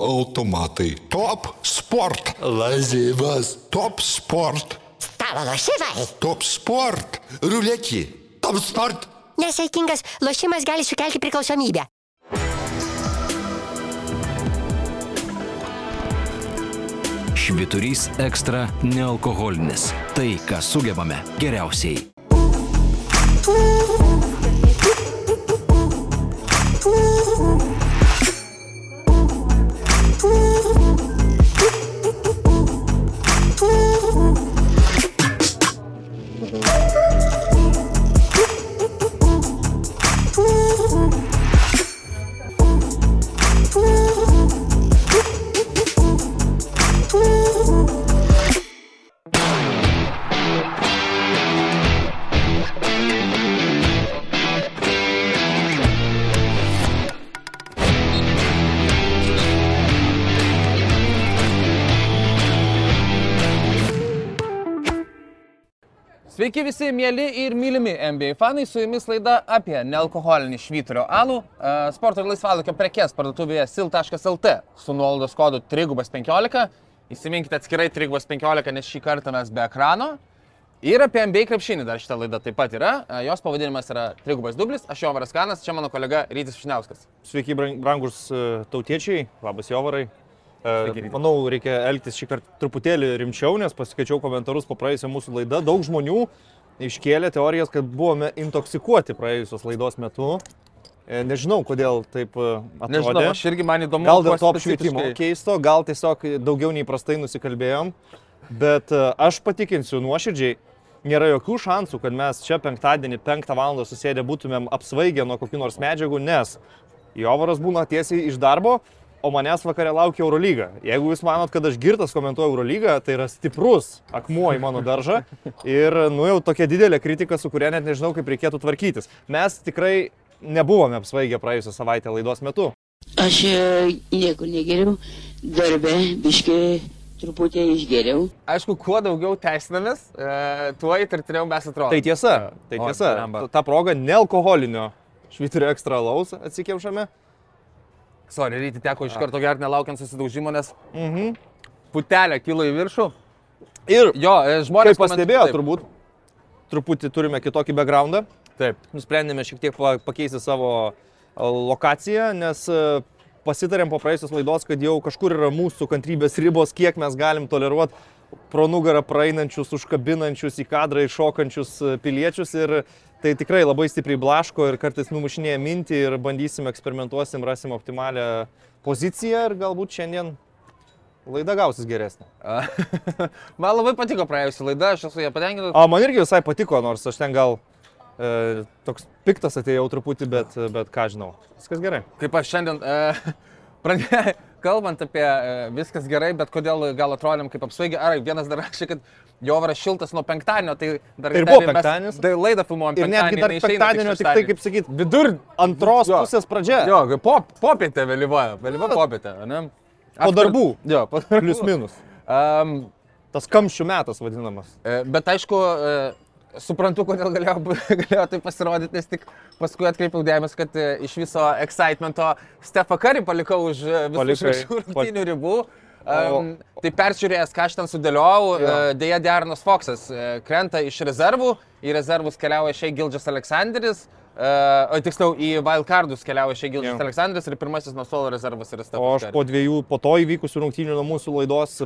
automatai. Top sport. Lažybas. Top sport. Stalo lošimai. Top sport. Ruletį. Top sport. Nesaikingas lošimas gali sukelti priklausomybę. Šviturys ekstra nealkoholinis. Tai, ką sugebame geriausiai. Sveiki visi mėly ir mylimi NBA fanai, su jumis laida apie nealkoholinį švyturio alų. e, Sporto ir laisvalokio prekes parduotuvėje sil.lt su nuolaidos kodu 315. Įsiminkite atskirai 315, nes šį kartą mes be ekrano. Ir apie NBA krepšinį dar šitą laidą taip pat yra. E, Jos pavadinimas yra Trigubas dublis, aš Jovaras Kanas, čia mano kolega Rytis Šniauskas. Sveiki, brang- brangus e, tautiečiai, labas Jovarai. Manau, reikia elgtis šį kartą truputėlį rimčiau, nes pasikeičiau komentarus po praėjusią mūsų laidą. Daug žmonių iškėlė teorijas, kad buvome intoksikuoti praėjusios laidos metu. E, Nežinau, kodėl taip e, atrodė. Nežinau, aš irgi man įdomu. Gal dėl to apšvietimo keisto, gal tiesiog daugiau nei prastai nusikalbėjom. Bet e, aš patikinsiu nuoširdžiai, nėra jokių šansų, kad mes čia penktadienį 5 val. susėdę būtumėm apsvaigę nuo kokių nors medžiagų, nes Jovaras būna tiesiai iš darbo, o manęs vakarė laukia Eurolyga. Jeigu jūs manot, kad aš girtas komentuoju Eurolygą, tai yra stiprus akmuo į mano daržą ir, nu jau tokia didelė kritika, su kuria net nežinau, kaip reikėtų tvarkytis. Mes tikrai nebuvome apsvaigę praėjusią savaitę laidos metu. Aš e, niekur negeriau, darbe biški truputį išgeriau. Aišku, kuo daugiau teisinamės, e, tuo įtartiniau mes atrodome. Tai tiesa, tai O, tiesa. blemba. Ta proga nealkoholinio švyturio ekstra laus atsikėpšame. Sorry, ryti teko iš karto gerti nelaukiant susidaužimo, nes Mhm. putelė kilo į viršų. Ir Jo, e, žmonės kaip pastebėjo, komentuoja- turbūt truputį turime kitokį backgroundą. Taip. Nusprendėme šiek tiek pa- pakeisti savo a, lokaciją, nes a, pasitarėm po praėjusios laidos, kad jau kažkur yra mūsų kantrybės ribos, kiek mes galim toleruoti pro nugarą praeinančius, užkabinančius į kadrą iššokančius a, piliečius ir tai tikrai labai stipriai blaško ir kartais numušinėja mintį ir bandysim, eksperimentuosim, rasim optimalią poziciją ir galbūt šiandien laida gausis geresnė. Man labai patiko praėjusi laida, aš esu ją patenkintas. O man irgi visai patiko, nors aš ten gal e, toks piktas atėjau truputį, bet, bet ką žinau. Viskas gerai. Kaip aš šiandien, e, pradėjau, kalbant apie e, viskas gerai, bet kodėl gal atrodėm kaip apsvaigę. Ar vienas dar rašė, kad jo varas šiltas nuo penktadienio, tai dar Tai ir buvo penktadienis. Tai laidą filmuojam Ir netgi dar penktadienio, tik tai, kaip sakyt, vidur antros Jo. pusės pradžia. Jo, pop, popietė vėlyva, vėlyva popietė, ne? Po darbų. Jo, po darbų. Plius minus. Um, Tas kamščių metas vadinamas. E, Bet aišku, e, suprantu, kodėl galėjo, galėjo tai pasirodyti, nes tik paskui atkreipiau dėmesį, kad e, iš viso excitemento Stefą Karį palikau už e, visų šešių rungtynių ribų. Um, tai peržiūrėjęs, ką aš ten sudėliojau, Jo. e, dėja Diarnas Foksas e, krenta iš rezervų, į rezervus keliauja šiai Gildžas Aleksandris, o tiksliau į Wildcardus keliauja šiai Gildžas Jo. Aleksandris ir pirmasis nuo suolo rezervas yra O Stefas aš Karis. po dviejų, po to įvykusių rungtynių nuo mūsų laidos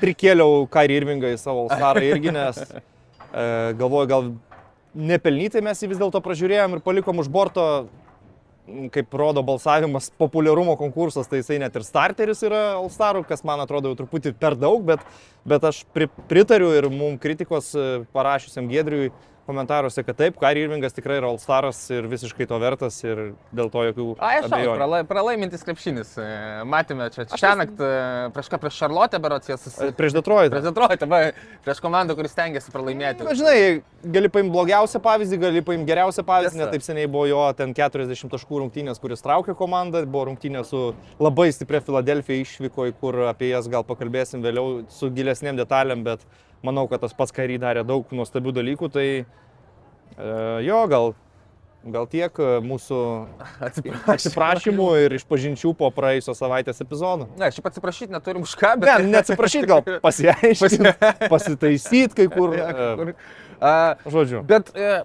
prikėliau Kairį Irvingą į savo Alstarą irgi, nes e, galvoju, gal nepelnytai mes jį vis dėlto pražiūrėjom ir palikom už borto, kaip rodo balsavimas, populiarumo konkursas, tai jisai net ir starteris yra Alstarų, kas man atrodo jau truputį per daug, bet, bet aš pri, pritariu ir mums kritikos e, parašiusiam Gedriui komentaruose, kad taip, Kairį Irvingas tikrai yra Alstaras ir visiškai to vertas ir dėl to jokių Ai, aš abejonių. pralai, pralaimintis krepšinis. E, Matėme čia šią naktį prieš ką, prieš Šarlotę berots, jie susi... Prieš Detroitą. Prieš Detroitą, va, prieš komandą, kuris stengiasi pralaimėti. Na, žinai, gali paimti blogiausią pavyzdį, gali paimti geriausią pavyzdį, Tiesa. net taip seniai buvo jo ten 40 taškų rungtynės, kuris traukė komandą, buvo rungtynė su labai stipria Filadelfija išvyko, kur apie jas gal pakalbėsim vėliau su gilesnėm detalėm, bet manau, kad tas pats Kary darė daug nuostabių dalykų, tai e, jo, gal gal tiek e, mūsų atsiprašymų ir išpažinčių po praėjusios savaitės epizodo. Ne, šiaip atsiprašyti neturim už ką, bet... Ne, neatsiprašyti, gal pasiaiškinti, pasitaisyti kai kur. Kur- e, A, Žodžiu. Bet, e,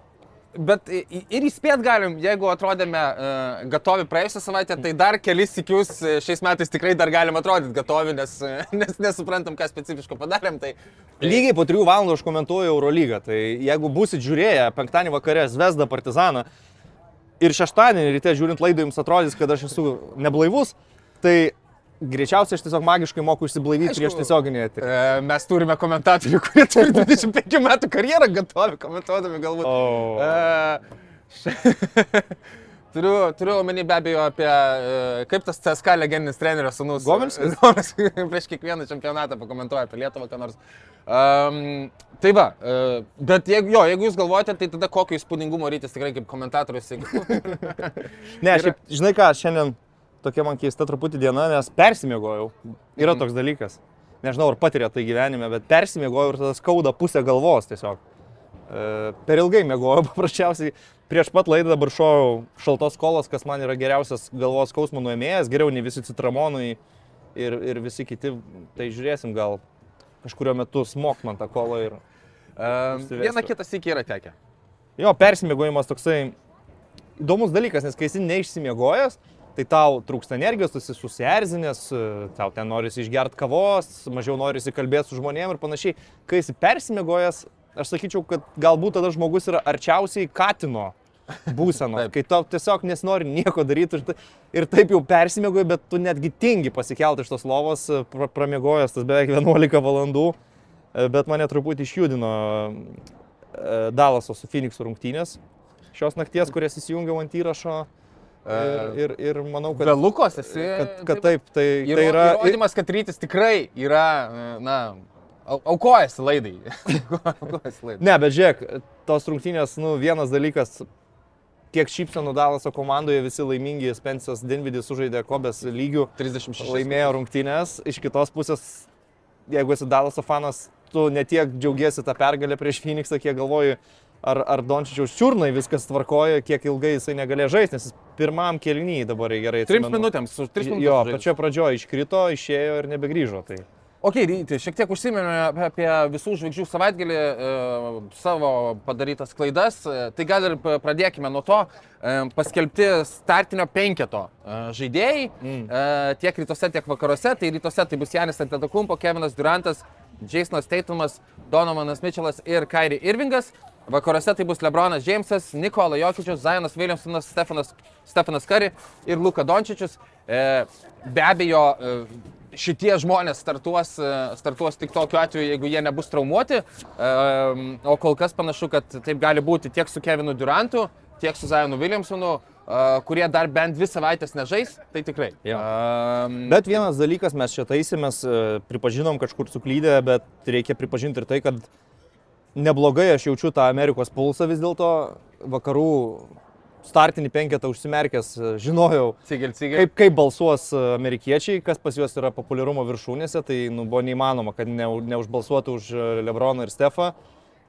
bet ir įspėt galim, jeigu atrodėme uh, gatovi praėjusią savaitę, tai dar kelis sikius e, šiais metais tikrai dar galim atrodyti gatovi, nes, e, nes nesuprantam, ką specifiško padarėm. Tai Lygiai po 3 valandų aš komentuoju Eurolygą. Tai jeigu busit žiūrėję penktadienį vakare Zvezda Partizaną ir šeštadienį ryte žiūrint laidą jums atrodys, kad aš esu neblaivus, tai greičiausiai aš tiesiog magiškai moku išsiblaivyti Aišku. prieš tiesioginį eterį. e, mes turime komentatorių, kurie turi 25 metų karjerą gatovi komentuodami galbūt. O. E, š- Turiu, turiu omeny be abejo apie e, kaip tas CSK legendinis trenerio sunus. Gominskis? Gomis prieš kiekvieną čempionatą pakomentuoja apie Lietuvą, ką nors. Um, tai va, e, bet jeigu, jo, jeigu jūs galvojate, tai tada kokio įspūdingumo rytis tikrai kaip komentatorius. Ne, šiaip, žinai ką, šiandien tokia man keista truputį diena, nes persimiegojau. Yra toks dalykas. Nežinau, ar patyrė tai gyvenime, bet persimiegojau ir tada skauda pusę galvos tiesiog. E, per ilgai miegojau, paprasčiausiai prieš pat laidą dabar šojau šaltos kolos, kas man yra geriausias galvos skausmo nuėmėjas, geriau nei visi citramonai ir, ir visi kiti. Tai žiūrėsim, gal kažkurio metu smok man tą kolą ir... Um, Išsivestų. vieną kitą sėkį yra tekę. Jo, persimiegojimas toksai įdomus dalykas, nes kai esi neišsimiegojęs, tai tau trūksta energijos, tu esi susierzinęs, tau ten norisi išgerti kavos, mažiau norisi kalbėti su žmonėmis ir panašiai. Kai esi persimiegojęs, aš sakyčiau, kad galbūt tada žmogus yra arčiausiai katino būsenos, Taip. kai tau tiesiog nesinori nieko daryti ir, ir taip jau persimiegoji, bet tu netgi tingi pasikelti iš tos lovos, pra, pramiegojęs tas beveik 11 valandų, bet mane truputį išjudino e, Dalaso su Phoenix'u rungtynės šios nakties, kurias įsijungiau ant įrašo. Ir, ir, ir manau, kad, Be Lukos esi. kad, kad taip, tai, Įro, tai yra... Įrodymas, kad rytis tikrai yra, na, au- aukojasi laidai. aukojasi laidai. Ne, bet žiūrėk, tos rungtynės, nu, vienas dalykas, kiek šypsenų Dalaso komandoje visi laimingi, Spence'as Dinvidis sužaidė Kobės lygių, 36. laimėjo rungtynės, iš kitos pusės, jeigu esi Dalaso fanas, tu netiek džiaugiesi tą pergalę prieš Phoenixą, kiek galvoji, ar, ar Dončičiaus čiurnai viskas tvarkoja, kiek ilgai jisai negalėjo žaisti, nes pirmam kelnyje dabar gerai Trims minutėms, su tris minutėms. Jo, pačioje pradžioje iškrito, išėjo ir nebegrįžo. Tai. Ok, ryti, šiek tiek užsiminėme apie- visų žvaigždžių savaitgalį, e, savo padarytas klaidas. E, tai gal ir pradėkime nuo to. E, paskelbti startinio penketo e, žaidėjai mm. e, tiek rytuose, tiek vakaruose. Tai rytuose tai bus Janis Antetokumpo, Kevinas Durantas, Jasonas Teitumas, Donovanas Mitchellas ir Kairi Irvingas. Vakaruose tai bus Lebronas Džeimsas, Nikola Jokičius, Zainas Williamsonas, Stefanas, Stefanas Kari ir Luka Dončičius. E, be abejo, e, šitie žmonės startuos, e, startuos tik tokiu atveju, jeigu jie nebus traumuoti. E, o kol kas panašu, kad taip gali būti tiek su Kevinu Durantu, tiek su Zajonu Williamsonu, e, kurie dar bent dvi savaitės nežais, tai tikrai. Jo. E, Bet vienas dalykas, mes čia taisėmės, e, pripažinom kažkur suklydę, bet reikia pripažinti ir tai, kad neblogai aš jaučiu tą Amerikos pulsą vis dėlto. Vakarų startinį penketą užsimerkęs e, žinojau, Cigel, cigel. kaip, kaip balsuos e, amerikiečiai, kas pas juos yra populiarumo viršūnėse, tai nu, buvo neįmanoma, kad ne, neužbalsuotų už e, Lebroną ir Stefą.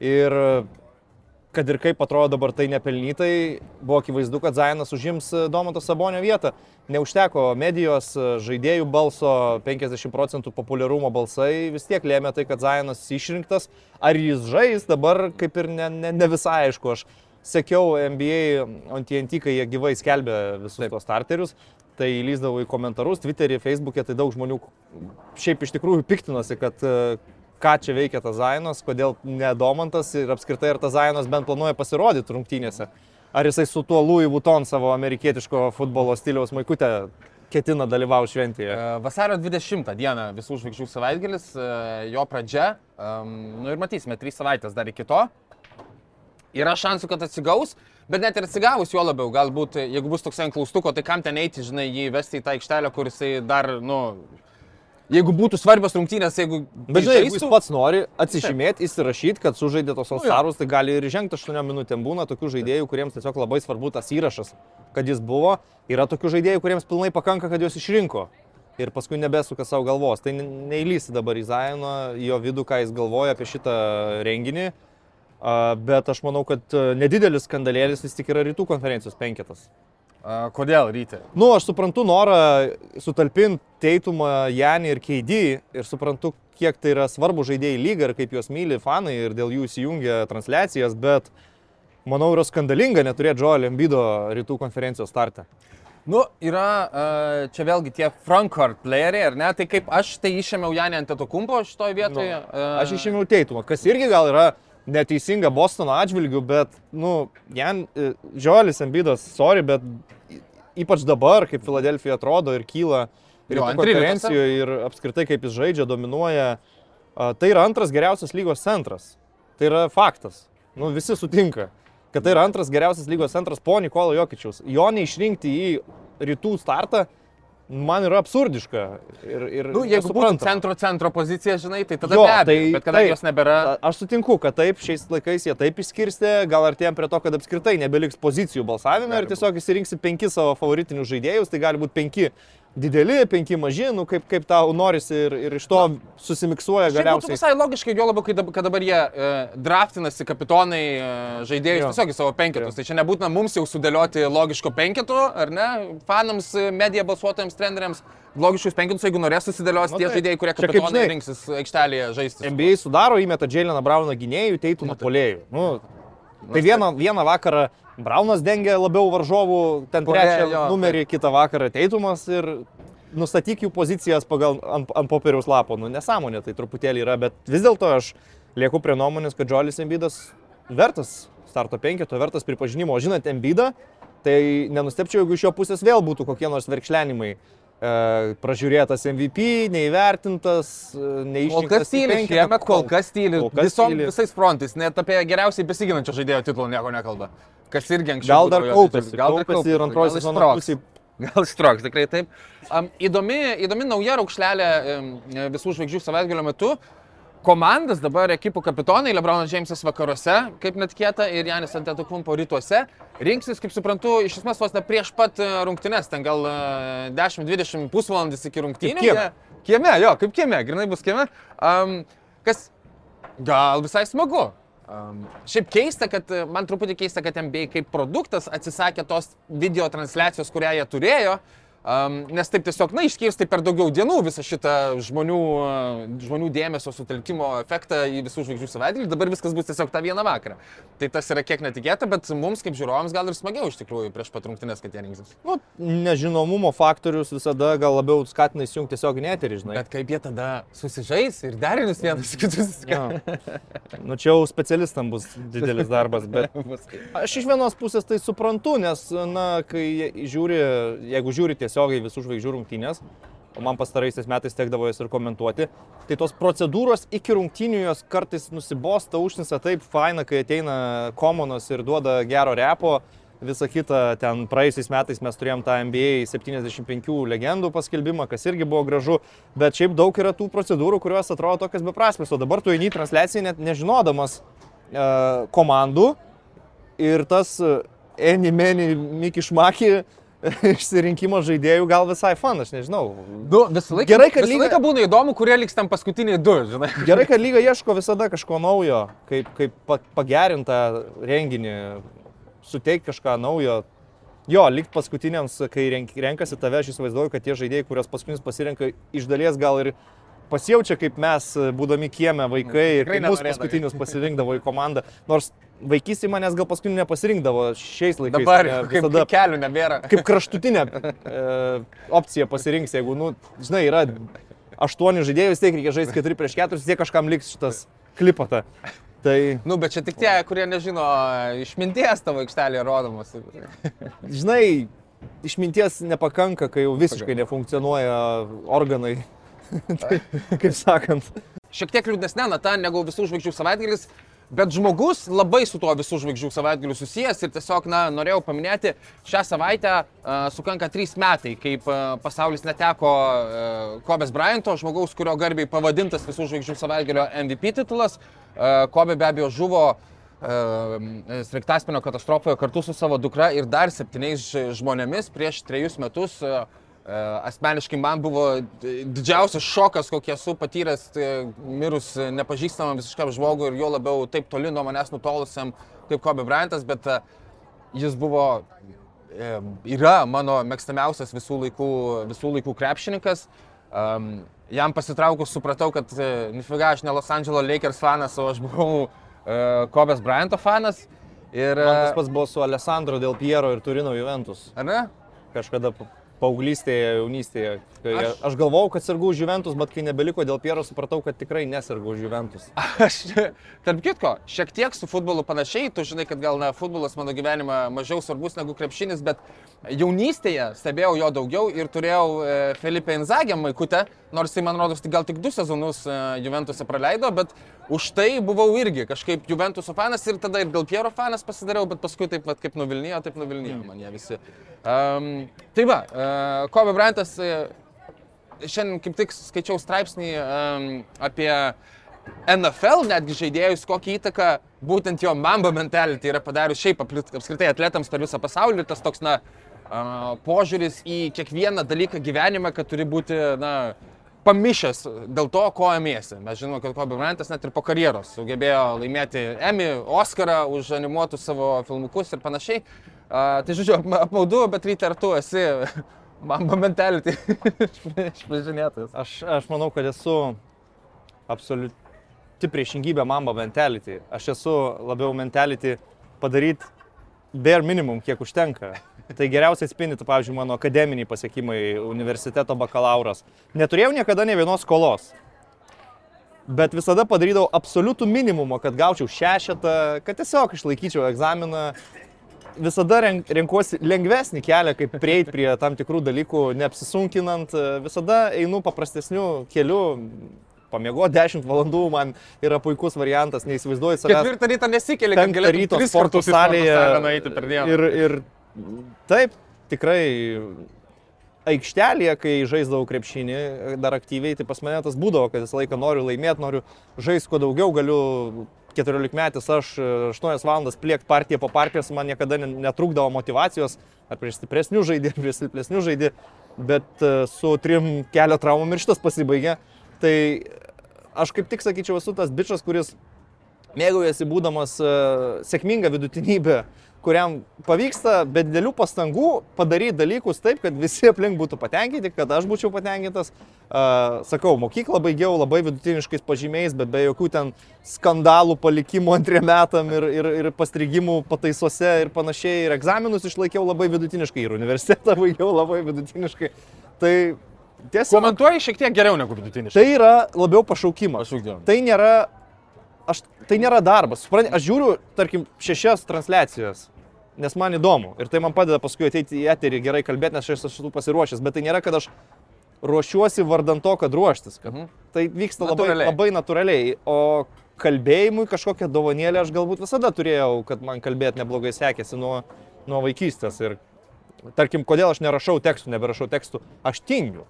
Ir kad ir kaip atrodo dabar tai nepelnytai, buvo akivaizdu, kad Zainas užims e, Domanto Sabonio vietą. Neužteko medijos, e, žaidėjų balso, 50 procentų populiarumo balsai, vis tiek lėmė tai, kad Zainas išrinktas. Ar jis žais, dabar kaip ir ne, ne, ne visai aišku. Aš sekiau NBA on TNT, kai jie gyvai skelbė visus tos starterius. Tai įlyzdavau į komentarus, Twitter'į, Facebook'e, tai daug žmonių šiaip iš tikrųjų piktinosi, kad e, ką čia veikia tas Zainas, kodėl nedomantas ir apskritai ar tas Zainas bent planuoja pasirodyti rungtynėse. Ar jisai su tuo Louis Vuitton savo amerikietiško futbolo stiliaus maikutę ketina dalyvauti šventėje. E, Vasario 20 dieną visų žvaigždžių savaitgalis, e, jo pradžia. Nu ir matysime, trys savaitės dar iki to. Yra šansų, kad atsigaus, bet net ir atsigavus juo labiau, galbūt, jeigu bus toks ant klaustuko, tai kam ten eiti, žinai, jį vesti į tą aikštelę, kur jisai dar, nu, jeigu būtų svarbios rungtynės, jeigu... Bet žinai, jeigu jis pats nori atsižymėti, įsirašyti, kad sužaidė tos. Alstarus, tai gali ir žengti 8 minutėm. Būna tokių žaidėjų, kuriems tiesiog labai svarbu tas įrašas, kad jis buvo. Yra tokių žaidėjų, kuriems pilnai pakanka, kad juos išrinko. Ir paskui nebesuka savo galvos. Tai ne- neįlysi dabar į Zaino, jo vidų, ką jis galvoja apie šitą renginį. Bet aš manau, kad a, nedidelis skandalėlis vis tik yra rytų konferencijos penketas. Kodėl ryte? Nu, aš suprantu norą sutalpinti Teitumą, Janį ir Keidį ir suprantu, kiek tai yra svarbu žaidėjai lyga ir kaip juos myli fanai ir dėl jų įsijungia transliacijas, bet manau yra skandalinga neturėti Joel Embido rytų konferencijos startę. Nu, yra čia vėlgi tie frontcourt playeriai, ar ne? Tai kaip aš tai išėmiau Janį ant to kumpo šitoje vietoje. Nu, aš išėmiau Teitumą, kas irgi gal yra neteisinga Bostono atžvilgių, bet, nu, Jan, Žiolis Embidas, sorry, bet ypač dabar, kaip Filadelfija atrodo ir kyla ir konferencijoje ir apskritai kaip jis žaidžia, dominuoja, tai yra antras geriausias lygos centras. Tai yra faktas. Nu, visi sutinka, kad tai yra antras geriausias lygos centras po Nikolo Jokičiaus. Jo neišrinkti į rytų startą man yra absurdiška. Ir, ir Nu, jeigu būtų centro centro pozicija, žinai, tai tada Jo, be abejo. tai bet kadangi jos nebėra, Aš sutinku, kad taip, šiais laikais jie taip išskirstė, gal artėjom prie to, kad apskritai nebeliks pozicijų balsavime ir tiesiog įsirinksi penki savo favoritinius žaidėjus, tai gali būti penki dideli, penki maži, nu kaip, kaip tau norisi ir, ir iš to susimiksuoja Šiaip būtų galiausiai. visai logiškai, jo labiau, kai dabar, jie e, draftinasi kapitonai e, žaidėjus Jo. tiesiog į savo penketus. Jo. Tai čia nebūtina mums jau sudėlioti logiško penketo, ar ne? Fanams, e, media balsuotojams, treneriams. Logiškus penketus, jeigu norės susidėlios Nu, tie tai- žaidėjai, kurie kapitonai žinai. rinksis aikštelėje žaisti. NBA sudaro, įmeta Džiailiną Brauną gynėjų, teitumą polėjų. Nu, tai vieną, vieną vakarą Braunas dengia labiau varžovų, ten trečią jo, numerį, kitą vakarą teitumas ir nustatyk jų pozicijas pagal ant, ant popieriaus lapo. Nu, nesąmonė tai truputėlį yra, bet vis dėlto aš lieku prie nuomonės, kad Džolis Embidas vertas starto penketo, vertas pripažinimo. O žinant Embidą, tai nenustepčiau, jeigu iš jo pusės vėl būtų kokie nors verkšlenimai. E, pražiūrėtas MVP, neįvertintas, e, Kol neišrinktas. kas į tyli, penketą. šiemet kol kas tyli, Kol kas visom, tyli. visais frontais, net apie geriausiai besiginančio žaidėjo titulą nieko nekalba. Kas irgi anksčiau. Gal dar kaupėsi. Gal dar kaupėsi ir antroji sezono pusė. Gal stroks, tikrai taip. Um, įdomi, įdomi nauja raukšlelė um, visų žvaigždžių savaitgalio metu. Komandas dabar ekipų kapitonai, Lebronas Džeimsas vakaruose, kaip netikėta, ir Janis Antetokumpo rytuose. Rinksis, kaip suprantu, iš esmės vos ne prieš pat e, rungtynes, ten gal e, 10-20 pusvalandis iki rungtynių. kieme. Kieme, jo, kaip kieme, grinai bus kieme. Um, kas gal visai smagu. Um, šiaip keista, kad e, man truputį keista, kad MBA kaip produktas atsisakė tos video transliacijos, kurią jie turėjo. Um, nes taip tiesiog, na, išskirstai per daugiau dienų visą šitą žmonių, e, žmonių dėmesio sutelkimo efektą į visų žvaigždžių savaitgalį. Dabar viskas bus tiesiog tą vieną vakarą. Tai tas yra kiek netikėta, bet mums kaip žiūrovams gal ir smagiau iš tikrųjų prieš pat rungtynės, kad jie rinksis. Nu, nežinomumo faktorius visada gal labiau skatina įsijungti tiesiog neterį, žinai. Bet kaip jie tada susižais ir derinius vienas kitus. Jo. Nu, čia jau specialistam bus didelis darbas, bet aš iš vienos pusės tai suprantu, nes, na, kai žiūri, jeigu žiūri tiesiogiai visų žvaigždžių rungtynės, o man pastaraisiais metais tekdavo jas ir komentuoti, tai tos procedūros iki rungtynių jos kartais nusibosta, užnisa taip faina, kai ateina komonas ir duoda gero repo. Visa kita, ten praėjusiais metais mes turėjom tą NBA 75 legendų paskelbimą, kas irgi buvo gražu, bet šiaip daug yra tų procedūrų, kurios atrodo tokias beprasmės, o dabar tu eini į transliaciją net nežinodamas uh, komandų. Ir tas Eni Meni Miki Šmaki išsirinkimo žaidėjų gal visai fan, aš nežinau. Du, visą laiką, Gerai, kad visą lyga- laiką būna įdomu, kurie liks ten paskutiniai du, žinai. Gerai, kad lyga ieško visada kažko naujo, kaip, kaip pa- pagerintą renginį, suteikti kažką naujo. Jo, likt paskutiniams, kai renk, renkasi tave, aš įsivaizduoju, kad tie žaidėjai, kuriuos paskutinis pasirenka, iš dalies gal ir pasijaučia kaip mes, būdami kieme vaikai, ir Tikrai kaip mus paskutinius pasirinkdavo į komandą. Nors vaikystėje manęs gal paskutinių nepasirinkdavo šiais laikais. Dabar ne, kaip visada kelių nebėra. kaip kraštutinę e, opciją pasirinks, jeigu, nu, žinai, yra aštuoni žaidėjai, vis tiek reikia žaisti keturi prieš keturis, vis tiek kažkam liks šitas klipata. Tai, Nu, bet čia tik tie, kurie nežino išminties tavo aikštelėje rodomos. žinai, išminties nepakanka, kai jau visiškai nefunkcionuoja organai. tai, kaip sakant. Šiek tiek liūdnesnė nata negu visų žvaigždžių savaitgalis, bet žmogus labai su tuo visų žvaigždžių savaitgaliu susijęs ir tiesiog, na, norėjau paminėti, šią savaitę uh, sukanka trys metai, kaip uh, pasaulis neteko uh, Kobės Bryanto, žmogaus, kurio garbiai pavadintas visų žvaigždžių savaitgalio MVP titulas. Uh, Kobė be abejo žuvo uh, Sraigtaspenio katastrofoje kartu su savo dukra ir dar septyniais žmonėmis prieš trejus metus. Asmeniškai man buvo didžiausias šokas, kokį esu patyręs e, mirus nepažįstamam visiškam žmogui ir jo labiau taip toli nuo manęs nutolusiam kaip Kobe Bryantas, bet e, jis buvo, e, yra mano mėgstamiausias visų laikų, visų laikų krepšininkas. Jam pasitraukus supratau, kad e, nifiga aš ne Los Angeles Lakers fanas, o aš buvau e, Kobės Bryanto fanas. Ir, Man tas pats buvo su Alessandro Del Piero ir Turino Juventus. ar ne? Kažkada paauglystėje, jaunystėje. Kai Aš- aš... galvojau, kad sirgau už Juventus, bet kai nebeliko Del Piero, supratau, kad tikrai nesirgau už Juventus. Aš, tarp kitko, šiek tiek su futbolu panašiai, tu žinai, kad gal na, futbolas mano gyvenime mažiau svarbus negu krepšinis, bet jaunystėje stebėjau jo daugiau ir turėjau e, Felipe Inzagę maikutę, nors tai man rodos tik- gal tik du sezonus e, Juventuse praleido, bet už tai buvau irgi kažkaip Juventuso fanas ir tada ir dėl Piero fanas pasidariau, bet paskui taip pat kaip nuvilnijo, taip nuvilnijo man jie visi. Um, tai va, uh, Kobe Bryantas uh, šiandien kaip tik skaičiau straipsnį um, apie NFL netgi žaidėjus, kokią įtaką būtent jo mamba mentality yra padarius šiaip apskritai atletams per visą pasaulį ir tas toks, na, uh, požiūris į kiekvieną dalyką gyvenime, kad turi būti, na, pamišęs dėl to, ko ėmėsi. Mes žinome, kad Kobe Bryantas net ir po karjeros sugebėjo laimėti Emmy, Oscarą už animuotus savo filmukus ir panašiai. Uh, tai žodžiu, ap- apmaudu, bet ryte ar tu esi mamba mentality išpažinėtas. Aš, aš manau, kad esu absoliuti priešingybė mamba mentality. Aš esu labiau mentality padaryti bare minimum, kiek užtenka. Tai geriausiai spindėtų, pavyzdžiui, mano akademiniai pasiekimai, universiteto bakalauras. Neturėjau niekada ne vienos skolos. Bet visada padarydavau absoliutų minimumą, kad gaučiau šešetą, kad tiesiog išlaikyčiau egzaminą. Visada renk, renkuosi lengvesnį kelią, kaip prieiti prie tam tikrų dalykų, neapsisunkinant. Visada einu paprastesniu keliu. Pamiego 10 valandų man yra puikus variantas, neįsivaizduoju savęs Ketvirtą rytą nesikeli, kad galėtum ryto sporto salėje. nueiti per dieną. Ir, ir taip, tikrai aikštelėje, kai žaisdavau krepšinį dar aktyviai, tai pas mane tas būdavo, kad visą laiką noriu laimėti, noriu žaisti kuo daugiau, galiu 14 metais aš 8 valandas pliekti partiją po partijos, man niekada ne- netrūkdavo motivacijos, ar prieš stipresnių žaidėjų, ar prieš silpnesnių žaidėjų, bet e, su trim kelio traumom ir šitas pasibaigė. Tai aš kaip tik sakyčiau, esu tas bičias, kuris mėgaujasi būdamas sėkminga vidutinybė, kuriam pavyksta be didelių pastangų padaryti dalykus taip, kad visi aplink būtų patenkinti, kad aš būčiau patenkintas. Uh, sakau, mokyklą baigiau labai vidutiniškais pažymiais, bet be jokių ten skandalų palikimų antriem metam ir, ir, ir pastrigimų pataisose ir panašiai. Ir egzaminus išlaikiau labai vidutiniškai ir universitetą baigiau labai vidutiniškai. Tai tiesiog Komentuoji šiek tiek geriau negu vidutiniškai. tai yra labiau pašaukimas. Pašaukdėjom. Tai nėra, aš, tai nėra darbas. Supranti, aš žiūriu, tarkim, šešias transliacijas, nes man įdomu. Ir tai man padeda paskui ateiti į eterį gerai kalbėti, nes aš esu pasiruošęs. Bet tai nėra, kad aš ruošiuosi vardant to, kad ruoštis. Kad Mhm. tai vyksta labai, Natūraliai. labai natūraliai. O kalbėjimui kažkokią dovanėlę aš galbūt visada turėjau, kad man kalbėti neblogai sekėsi nuo, nuo vaikystės. Ir tarkim, kodėl aš nerašau tekstų, neberašau tekstų, aš tingiu.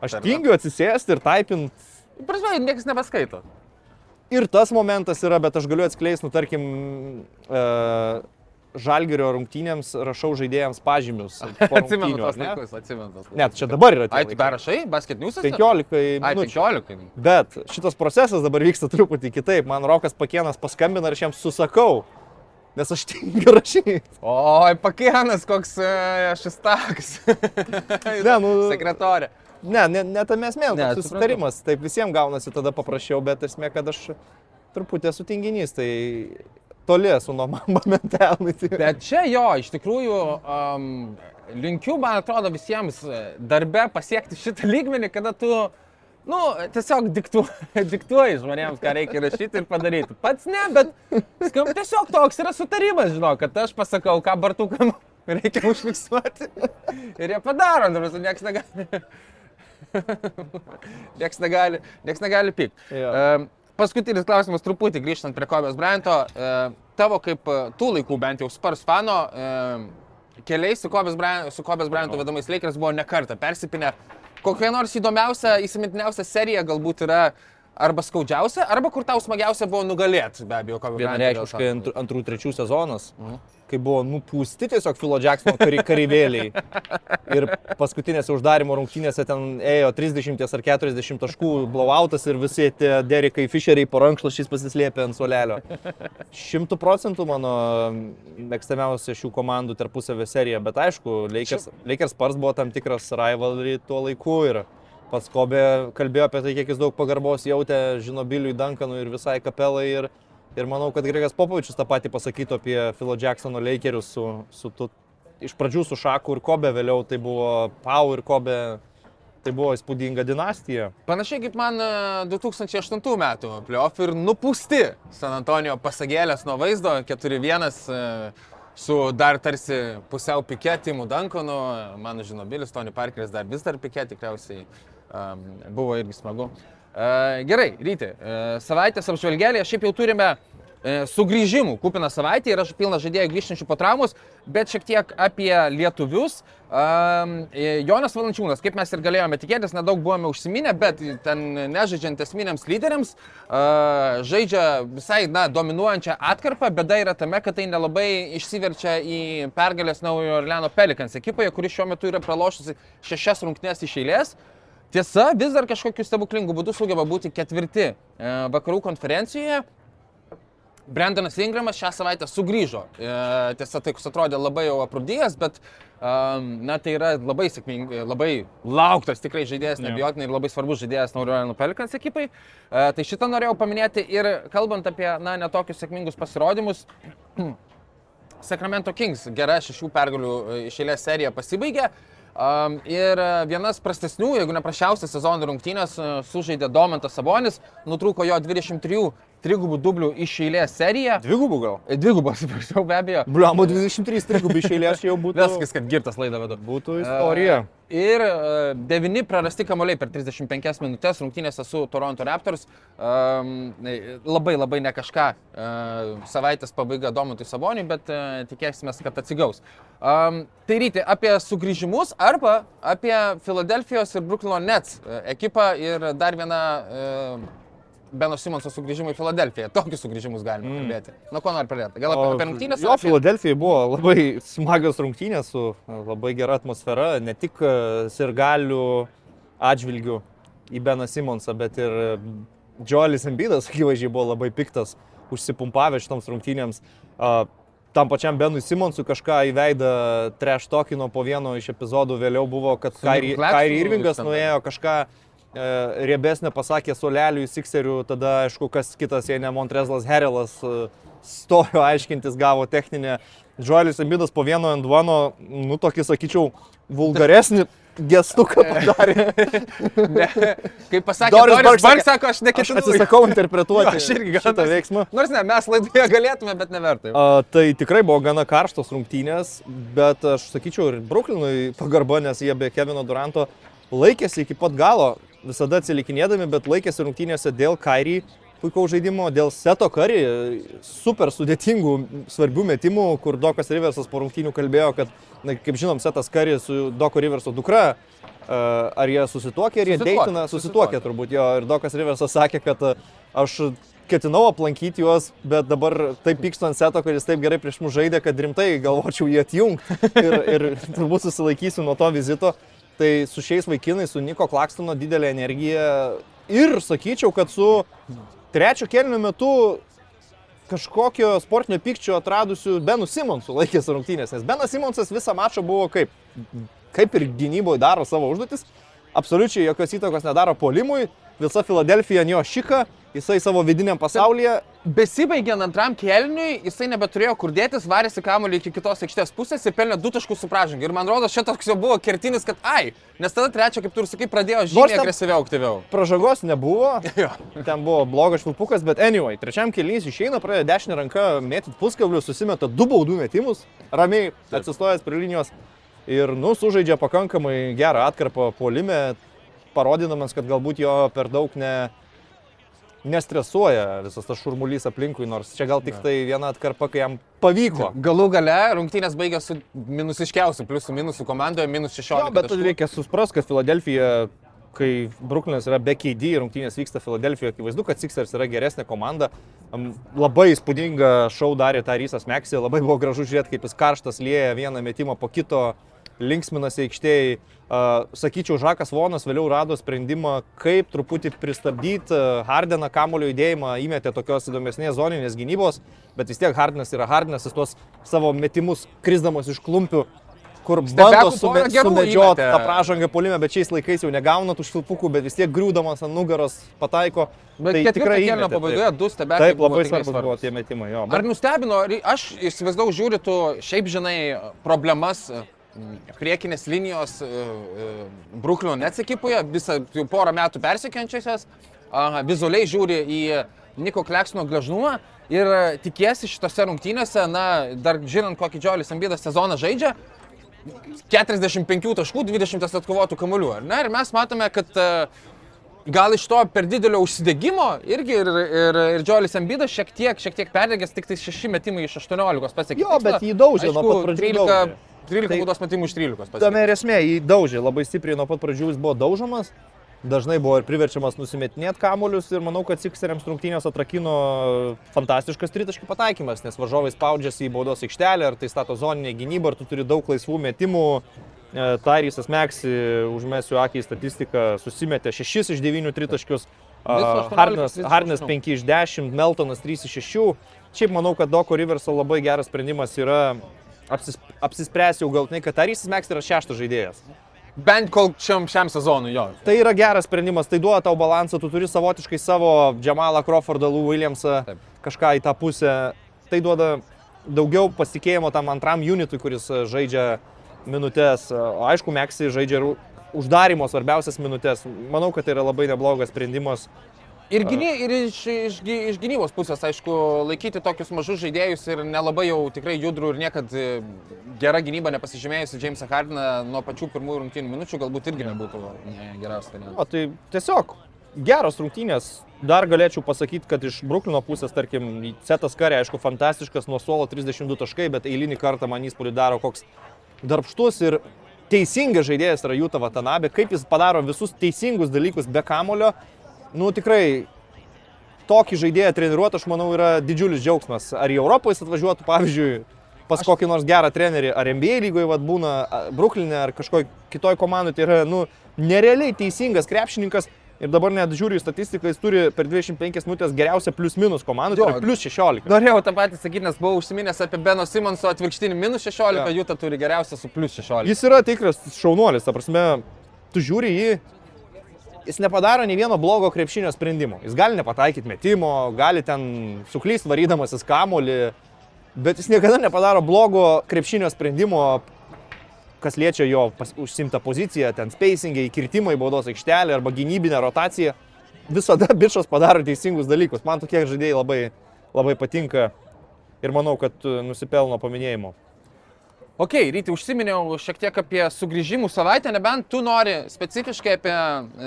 Aš tingiu atsisėsti ir taipint Prasme, niekas nebeskaito. Ir tas momentas yra, bet aš galiu atskleisti, nu, tarkim, e, žalgerio rungtynėms rašau žaidėjams pažymius. Atsimenu tos laikus, atsimenu tos laikus. Net čia dabar yra. Ai, tu dar rašai, basket news? 15 Ai, minučių. 15. Bet šitas procesas dabar vyksta truputį kitaip. Man Rokas Pakienas paskambina ir aš jam susakau, nes aš tingiu rašyti. Oi, pakienas, koks e, šis taks. Ne, nu- Sekretorė. Ne, ne, ne tame esmė, Ne, ne, susitarimas. Taip visiems gaunasi tada paprasčiau, bet esmė, kad aš truputį esu tinginys, tai toli esu nuo mama mentality. Bet čia jo, iš tikrųjų, um, linkiu, man atrodo, visiems e, darbe pasiekti šitą lygmenį, kada tu, nu, tiesiog diktu, diktuoji žmonėms, ką reikia rašyti ir padaryti. Pats ne, bet skam, tiesiog toks yra sutarimas, žinau, kad aš pasakau, ką bartukam reikia užfiksuoti. Ir jie padaro, nors niekas negali. Niekas negali, nieks negali pyk. Jo. Um, paskutinis klausimas, truputį grįžtant prie Kobės Bryanto. Uh, tavo kaip e, tų laikų bent jau Spurs fano, uh, keliai su Kobės Bryanto, Kobės Bryanto vedamais Lakers buvo nekarta persipinę. Kokia nors įdomiausia, įsimintiniausia serija galbūt yra arba skaudžiausia, arba kur tau smagiausia buvo nugalėti, be abejo, Kobe Bryantą dėl to. Vienareikšmiškai antr, antrų, trečių sezonas, kai buvo nupūsti tiesiog Filo Jacksono kary, kareivėliai. Ir paskutinėse uždarimo rungtynėse ten ėjo 30 ar 40 taškų blowoutas ir visi tie Derikai Fisheriai po rankšluošiais pasislėpė ant suolelio. Šimtų procentų mano mėgstamiausia šių komandų tarpusavio serija, bet aišku, Lakers, Lakers Spurs buvo tam tikras rivalry tuo laiku ir pats Kobė kalbėjo apie tai, kiek jis daug pagarbos jautė, žino Biliui Duncanui ir visai kapelai ir, ir manau, kad Gregas Popovičius tą patį pasakytų apie Philo Jacksono Lakerius su, su tu, iš pradžių su Šaku ir Kobė, vėliau tai buvo Pau ir Kobė. Tai buvo įspūdinga dinastija. Panašiai kaip man e, 2008 metų playoff ir nupūsti San Antonijo pasagėlės nuo vaizdo 4-1 e, su dar tarsi pusiau piketimu Dankonu, mano žino Bilis, Tony Parkeris dar vis dar pikė, tikriausiai um, buvo irgi smagu. Uh, gerai, ryti, uh, savaitės apžvalgelėje šiaip jau turime uh, sugrįžimų kupiną savaitę ir aš pilna žaidėjų grįžtančių po traumos, bet šiek tiek apie lietuvius. Um, Jonas Valančiūnas, kaip mes ir galėjome tikėtis, nedaug buvome užsiminę, bet ten nežaidžiant esminiams lyderiams, žaidžia visai, na, dominuojančią atkarpą, bėda yra tame, kad tai nelabai išsiverčia į pergalės Naujojo Orleano Pelikans ekipoje, kuri šiuo metu yra pralošusi šešias rungtynes iš eilės. Tiesa, vis dar kažkokiu stebuklingu būdu sugeba būti ketvirti e, vakarų konferencijoje. Brendanas Ingramas šią savaitę sugrįžo. E, tiesa, tai atrodė labai jau aprūdėjęs, bet um, na, tai yra labai sėkmingai, labai lauktas tikrai žaidėjas, nebijotinai ir labai svarbus žaidėjas Nauriojano Pelikans ekipai. E, tai šitą norėjau paminėti ir kalbant apie, na, netokius sėkmingus pasirodymus. Sacramento Kings gera šešių pergalių e, iš eilės serija pasibaigė. Um, ir e, vienas prastesnių, jeigu ne prašiausias sezono rungtynės, e, sužaidė Domantas Sabonis, nutrūko jo 23 trigubų dublių iš eilės serija. Dvigubų gal? E, Dvigubą, atsiprašau, be abejo. Bliamo 23 trigubai iš eilės jau būtų. Viskas, kad girtas laidą vedu. Būtų istorija. E, Ir e, devyni prarasti kamuoliai per 35 minutės rungtynėse su Toronto Raptors. Um, labai labai ne kažką uh, savaitės pabaiga Domantui Saboniui, bet uh, tikėsime, kad atsigaus. Um, tai ryti apie sugrįžimus arba apie Filadelfijos ir Brooklyno Nets uh, ekipą ir dar vieną uh, Beno Simonso sugrįžimą į Filadelfiją. Tokius sugrįžimus galime mm. kalbėti. Nuo ko nori pradėti? Gal apie, apie rungtynės? Jo, Filadelfijai buvo labai smagios rungtynės su labai gera atmosfera, ne tik e, sirgalių atžvilgių į Beną Simonsą, bet ir Joelis Embidas, akivaizdžiai, buvo labai piktas, užsipumpavę šitoms rungtynėms. Tam pačiam Benui Simonsui kažką į veidą treš tokino po vieno iš epizodų vėliau buvo, kad Kairi Irvingas nuėjo kažką E, riebesnė pasakė Soleliui, Sikserių, tada aišku, kas kitas, jei ne Montrezlas Herelas, e, stojo aiškintis, gavo techninę. Džoelis Embidas po vieno ant duono, nu tokį, sakyčiau, vulgaresnį gestuką padarė. ne, kaip pasakė Doris, Doris Bark, sako, aš neketinu. Aš atsisakau interpretuoti aš irgi šitą veiksmą. Nors ne, mes laidoje galėtume, bet nevertai. A, tai tikrai buvo gana karštos rungtynės, bet aš sakyčiau ir Brooklynui pagarba, nes jie be Kevino Duranto laikėsi iki pat galo visada atsilikinėdami, bet laikėsi rungtynėse dėl Kairį puikaus žaidimo, dėl Seto Kari, super sudėtingų, svarbių metimų, kur Dokas Riversas po rungtynių kalbėjo, kad, na, kaip žinom, Setas Kari su Doko Riverso dukra, ar jie susituokė, ar jie deitina, susituokė turbūt jo, ir Dokas Riversas sakė, kad aš ketinau aplankyti juos, bet dabar taip pykstu ant seto, kad jis taip gerai prieš mus žaidė, kad rimtai galvočiau jį atjungti ir, ir turbūt susilaikysiu nuo to vizito. Tai su šiais vaikinais, su Niko Klakstono didelė energija ir sakyčiau, kad su trečio kelnių metu kažkokio sportinio pykčio atradusiu Benu Simonsu laikėsi rungtynės, nes Benas Simonsas visą mačą buvo kaip, kaip ir gynyboje daro savo užduotis, absoliučiai jokios įtakos nedaro polimui, visa Filadelfija ant jo šika, jisai savo vidiniam pasaulyje. Besibaigiant antram kelniui, jisai nebeturėjo kur dėtis, varėsi kamuolį iki kitos aikštės pusės ir pelnė du taškus su pražangi. Ir man rodos, šitas jau buvo kertinis, kad ai, nes tada trečio, kaip tu ir sakai, pradėjo žymiai agresyviau, aktyviau. Pražangos nebuvo, ten buvo blogas švilpukas, bet anyway, trečiam kelnys išeina, pradėjo dešinę ranką mėtyti puskablius, susimeta du baudų metimus, ramiai atsistojęs prie linijos ir, nu, sužaidžia pakankamai gerą atkarpą puolime, parodydamas, kad galbūt jo per daug ne, nestresuoja visas tas šurmulys aplinkui, nors čia gal tik tai viena atkarpa, kai jam pavyko. Galų gale rungtynės baigė su minusiškiausiu, pliusų minusų komandoje, minus 16. Jo, bet reikia suspras, kad Filadelfija kai Brooklynas yra be keidį, rungtynės vyksta Filadelfijoje, akivaizdu, kad Sixers yra geresnė komanda. Labai įspūdingą šau darė Tarysas Meksija, labai buvo gražu žiūrėti, kaip jis karštas lieja vieną metimą po kito, linksminasi aikštėjai. Uh, sakyčiau, Žakas Vonas vėliau rado sprendimą, kaip truputį pristabdyti Hardeną kamulio judėjimą, įmetė tokios įdomesnės zoninės gynybos, bet vis tiek Hardenas yra Hardenas, jis tuos savo metimus krizdamos iš klumpių kur bando sume, sumedžioti tą pražangą polime, bet šiais laikais jau negauna tų švilpukų, bet vis tiek griūdamas ant nugaros pataiko. Bet tai tikrai kėlinio pabaigoje du stebekai Taip, labai svarbus buvo tie metimai. Jo, Ar nustebino, aš įsivaizdavau, žiūri tu šiaip žinai problemas priekinės linijos Bruklino Nets ekipoje, visą jau porą metų persikiančiasias, vizualiai žiūri į Niko Kleksino gležnumą ir e, tikiesi šitose rungtynėse, na, dar žinant, kokį Džiolis Ambidas sezoną žaidžia, 45 taškų, 20 atkovotų kamuolių, ne? Ir mes matome, kad e, gal iš to per didelio užsidegimo irgi ir, ir, ir Džolis Ambidas šiek tiek, šiek tiek perdegęs, tik tai 6 metimai iš 18 pasiekė. Jo, bet jį daužė nuo pat pradžių 13, daužė. 13 Tai- baudos metimų iš 13 pasiekė. Tame ir esmė, jį daužė labai stipriai nuo pat pradžių, jis buvo daužomas, dažnai buvo ir priverčiamas nusimetinėti kamuolius ir manau, kad Sikseriams rungtynės atrakino fantastiškas tritaškių pataikymas, nes varžovai spaudžiasi į baudos aikštelę, ar tai stato zoninė gynyba, ar tu turi daug laisvų metimų. E, Tairysas Meksi, užmesiu akį į statistiką, susimetė 6 iš 9 tritaškius. Viso 18, Hardinas, 38. Hardinas 5 iš 10, Meltonas 3 iš 6. Šiaip manau, kad Doko Riverso labai geras sprendimas yra apsis, apsispręsti jau galtinai, kad Tairysas Meksi yra šeštas žaidėjas. Bent kol šiam, šiam sezonui jo. Tai yra geras sprendimas, tai duoda tau balansą, tu turi savotiškai savo Džamalą Crawfordą, Lou Williamsą, Taip. kažką į tą pusę. Tai duoda daugiau pasitikėjimo tam antram unitui, kuris e, žaidžia minutės. O aišku, Meksi žaidžia ir uždarimo svarbiausias minutės. Manau, kad tai yra labai neblogas sprendimas. Ir, gyny, ir iš, iš, iš gynybos pusės, aišku, laikyti tokius mažus žaidėjus ir nelabai jau tikrai judrų ir niekad e, gera gynyba nepasižymėjusi Jamesą Hardiną nuo pačių pirmųjų rungtynių minučių galbūt irgi nebūtų ne, geriausias variantas. O tai tiesiog geros rungtynės. Dar galėčiau pasakyti, kad iš Bruklino pusės, tarkim, Cetas Karė, aišku, fantastiškas, nuo suolo 32 taškai, bet eilinį kartą man įspūdį daro koks darbštus ir teisingas žaidėjas yra Jūta Vatanabė, kaip jis padaro visus teisingus dalykus be kamulio. Nu tikrai tokį žaidėją treniruoti, aš manau, yra didžiulis džiaugsmas. Ar į Europą jis atvažiuotų, pavyzdžiui, pas aš... kokį nors gerą trenerį, ar NBA lygoje vat, būna, Bruklinė ar kažkokioj kitoj komandai, tai yra, nu, nerealiai teisingas krepšininkas. Ir dabar net žiūriu į statistiką, jis turi per 25 minutės geriausią plius minus komandą, tai plius 16. Norėjau tą patį sakyti, nes buvau užsiminęs apie Beno Simonso atvirkštinį minus 16, Jo. Jūta turi geriausią su plus 16. Jis yra tikras šaunuolis, ta prasme, tu žiūri jį, jis nepadaro nei vieno blogo krepšinio sprendimo. Jis gali nepataikyti metimo, gali ten suklysti varydamasis kamolį, bet jis niekada nepadaro blogo krepšinio sprendimo, kas liečia jo pas- užsimtą poziciją, ten spacingai, kirtimai baudos aikštelė arba gynybinė rotacija. Visada bičias padaro teisingus dalykus. Man tokie žaidėjai labai, labai patinka ir manau, kad e, nusipelno paminėjimo. Ok, ryti užsiminiau šiek tiek apie sugrįžimų savaitę, nebent tu nori specifiškai apie,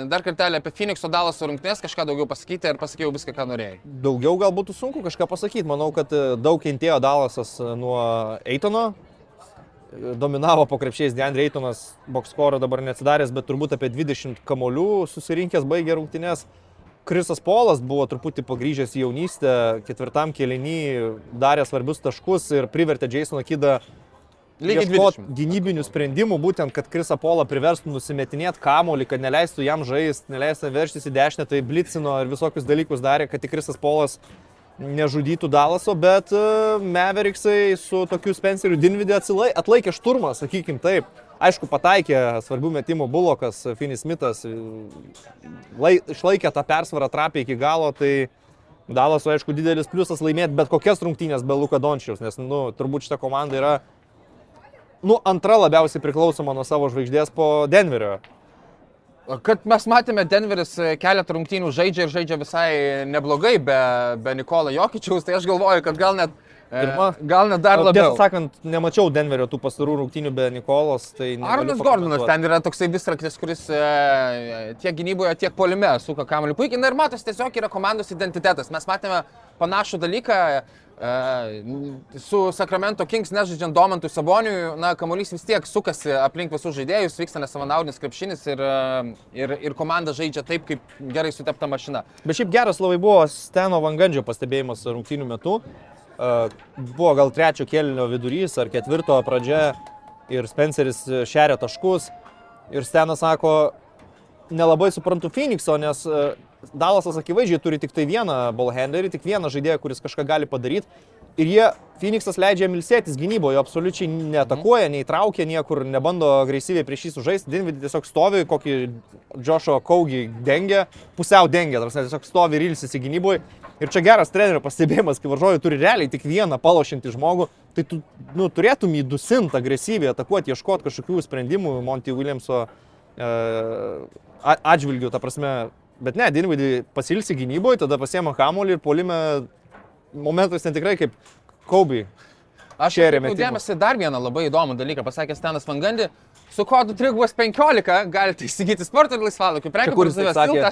dar kartelį apie Phoenix'o Dalaso rungtynės kažką daugiau pasakyti ir pasakiau viską, ką norėjai. Daugiau gal būtų sunku kažką pasakyti. Manau, kad e, daug kentėjo Dalasas e, nuo Eitono. E, Dominavo po krepšiais Deandre Eitonas, bokskorą dabar neatsidaręs, bet turbūt apie 20 kamolių susirinkęs baigė rungtynės. Krisas Polas buvo truputį pagryžęs į jaunystę, ketvirtam kelinį darė svarbius taškus ir privertė Jasoną Kidą Lygiai ieškot 20. gynybinių sprendimų, būtent, kad Krisa Pola priverstų nusimetinėti kamolį, kad neleistų jam žaisti, neleistų verštis į dešinę, tai blicino ir visokius dalykus darė, kad tik Krisas Polas nežudytų Dalaso, bet e, Mavericksai su tokiu Spenceriu Dinvidė atlaikė šturmą, sakykim taip. Aišku, pataikė svarbių metimų Bulokas, Finis Smithas, e, lai, išlaikė tą persvarą trapę iki galo, tai Dalaso, aišku, didelis pliusas laimėti bet kokias rungtynės be Luka Dončiaus, nes, nu, turbūt šita komanda yra nu, antra labiausiai priklausoma nuo savo žvaigždės po Denverio. Kad mes matėme, Denveris keletą rungtynių žaidžia ir žaidžia visai neblogai be, be Nikola Jokičiaus, tai aš galvoju, kad gal net Pirma. Gal net dar Tiesą labiau. sakant, nemačiau Denverio tų pastarų rungtynių be Nikolos. Tai Arnas. Gordonas ten yra toksai visraktis, kuris e, tiek gynyboje, tiek polime suka kamuolį puikiai. Na ir matos, tiesiog yra komandos identitetas. Mes matėme panašų dalyką e, su Sacramento Kings nežaidžiant Domantui Saboniui. Na, kamuolys vis tiek sukasi aplink visus žaidėjus, vyksta nesavanaudinis krepšinis ir, e, ir, ir komanda žaidžia taip, kaip gerai sutepta mašina. Bet šiaip geras labai buvo Steno Vangandžio pastebėjimas rungtynių metu. Buvo gal trečio kėlinio vidurys ar ketvirto pradžia ir Spenceris šeria taškus. Ir Stenas sako, nelabai suprantu Phoenixo, nes uh, Dalasas akivaizdžiai turi tik tai vieną ballhanderį, tik vieną žaidėją, kuris kažką gali padaryti. Ir jie, Phoenixas leidžia jam ilsėtis gynyboje, absoliučiai neatakuoja, neįtraukia niekur, nebando agresyviai prieš jį sužaisti. Dinvidį tiesiog stovi, kokį Joshua Kaugį dengia, pusiau dengia, tarsi tiesiog stovi ir ilsisi gynyboje. Ir čia geras trenerio pastebėjimas, kai varžovai turi realiai tik vieną palošinti žmogų, tai tu nu, turėtum jį dusinti agresyviai, atakuoti, ieškoti kažkokių sprendimų Monty Williamso e, atžvilgių, ta prasme. Bet ne, Dinvidį pasilsi gynyboje, tada pasiema kamuolį ir polime momentais ten tikrai kaip Kobe. Aš atkreipiau dėmesį dar vieną labai įdomų dalyką, pasakė Stenas Vangandi. Su kodu 315 galite įsigyti sporto ir laisvalaikių prekių. taip sakė?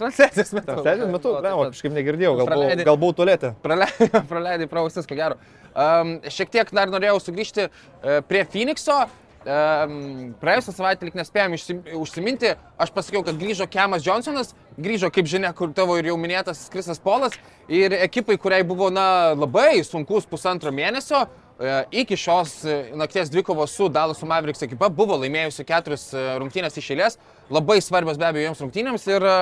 Transliacijos metu. Sėdžiant metu, ne, o kažkaip negirdėjau, gal, Praleidai- buvau- gal. Praleidai, praleidai prausis, ko gero. Um, šiek tiek dar norėjau sugrįžti uh, prie Phoenixo. Praėjusią savaitę lik nespėjom užsiminti, aš pasakiau, kad grįžo Kemas Johnsonas, grįžo, kaip žinia, kur tavo ir jau minėtas Krisas Polas ir ekipai, kuriai buvo na, labai sunkus pusantro mėnesio, e, iki šios e, nakties dvikovos su Dalasų Mavericks ekipa buvo laimėjusi keturis e, rungtynės iš eilės, labai svarbios be abejo joms rungtynėms. Ir e,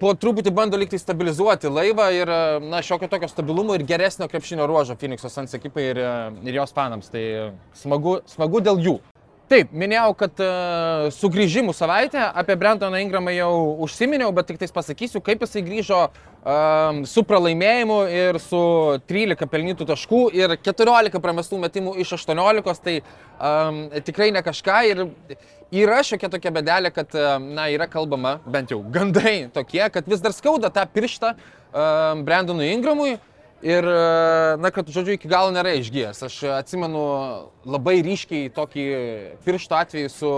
po truputį bando liktai stabilizuoti laivą ir, na, šiokio tokio stabilumo ir geresnio krepšinio ruožo Phoenix'o Suns ekipai ir, ir jos fanams. Tai smagu, smagu dėl jų. Taip, minėjau, kad uh, sugrįžimų savaitę apie Brentoną Ingramą jau užsiminiau, bet tik tais pasakysiu, kaip jisai grįžo um, su pralaimėjimu ir su 13 pelnytų taškų ir 14 pramestų metimų iš 18, tai um, tikrai ne kažką ir yra šiokia tokia bedelė, kad, na, yra kalbama, bent jau gandai tokie, kad vis dar skauda tą pirštą um, Brendonui Ingramui. Ir, e, na, kad, žodžiu, iki galo nėra išgyjęs. Aš atsimenu labai ryškiai tokį piršto atvejį su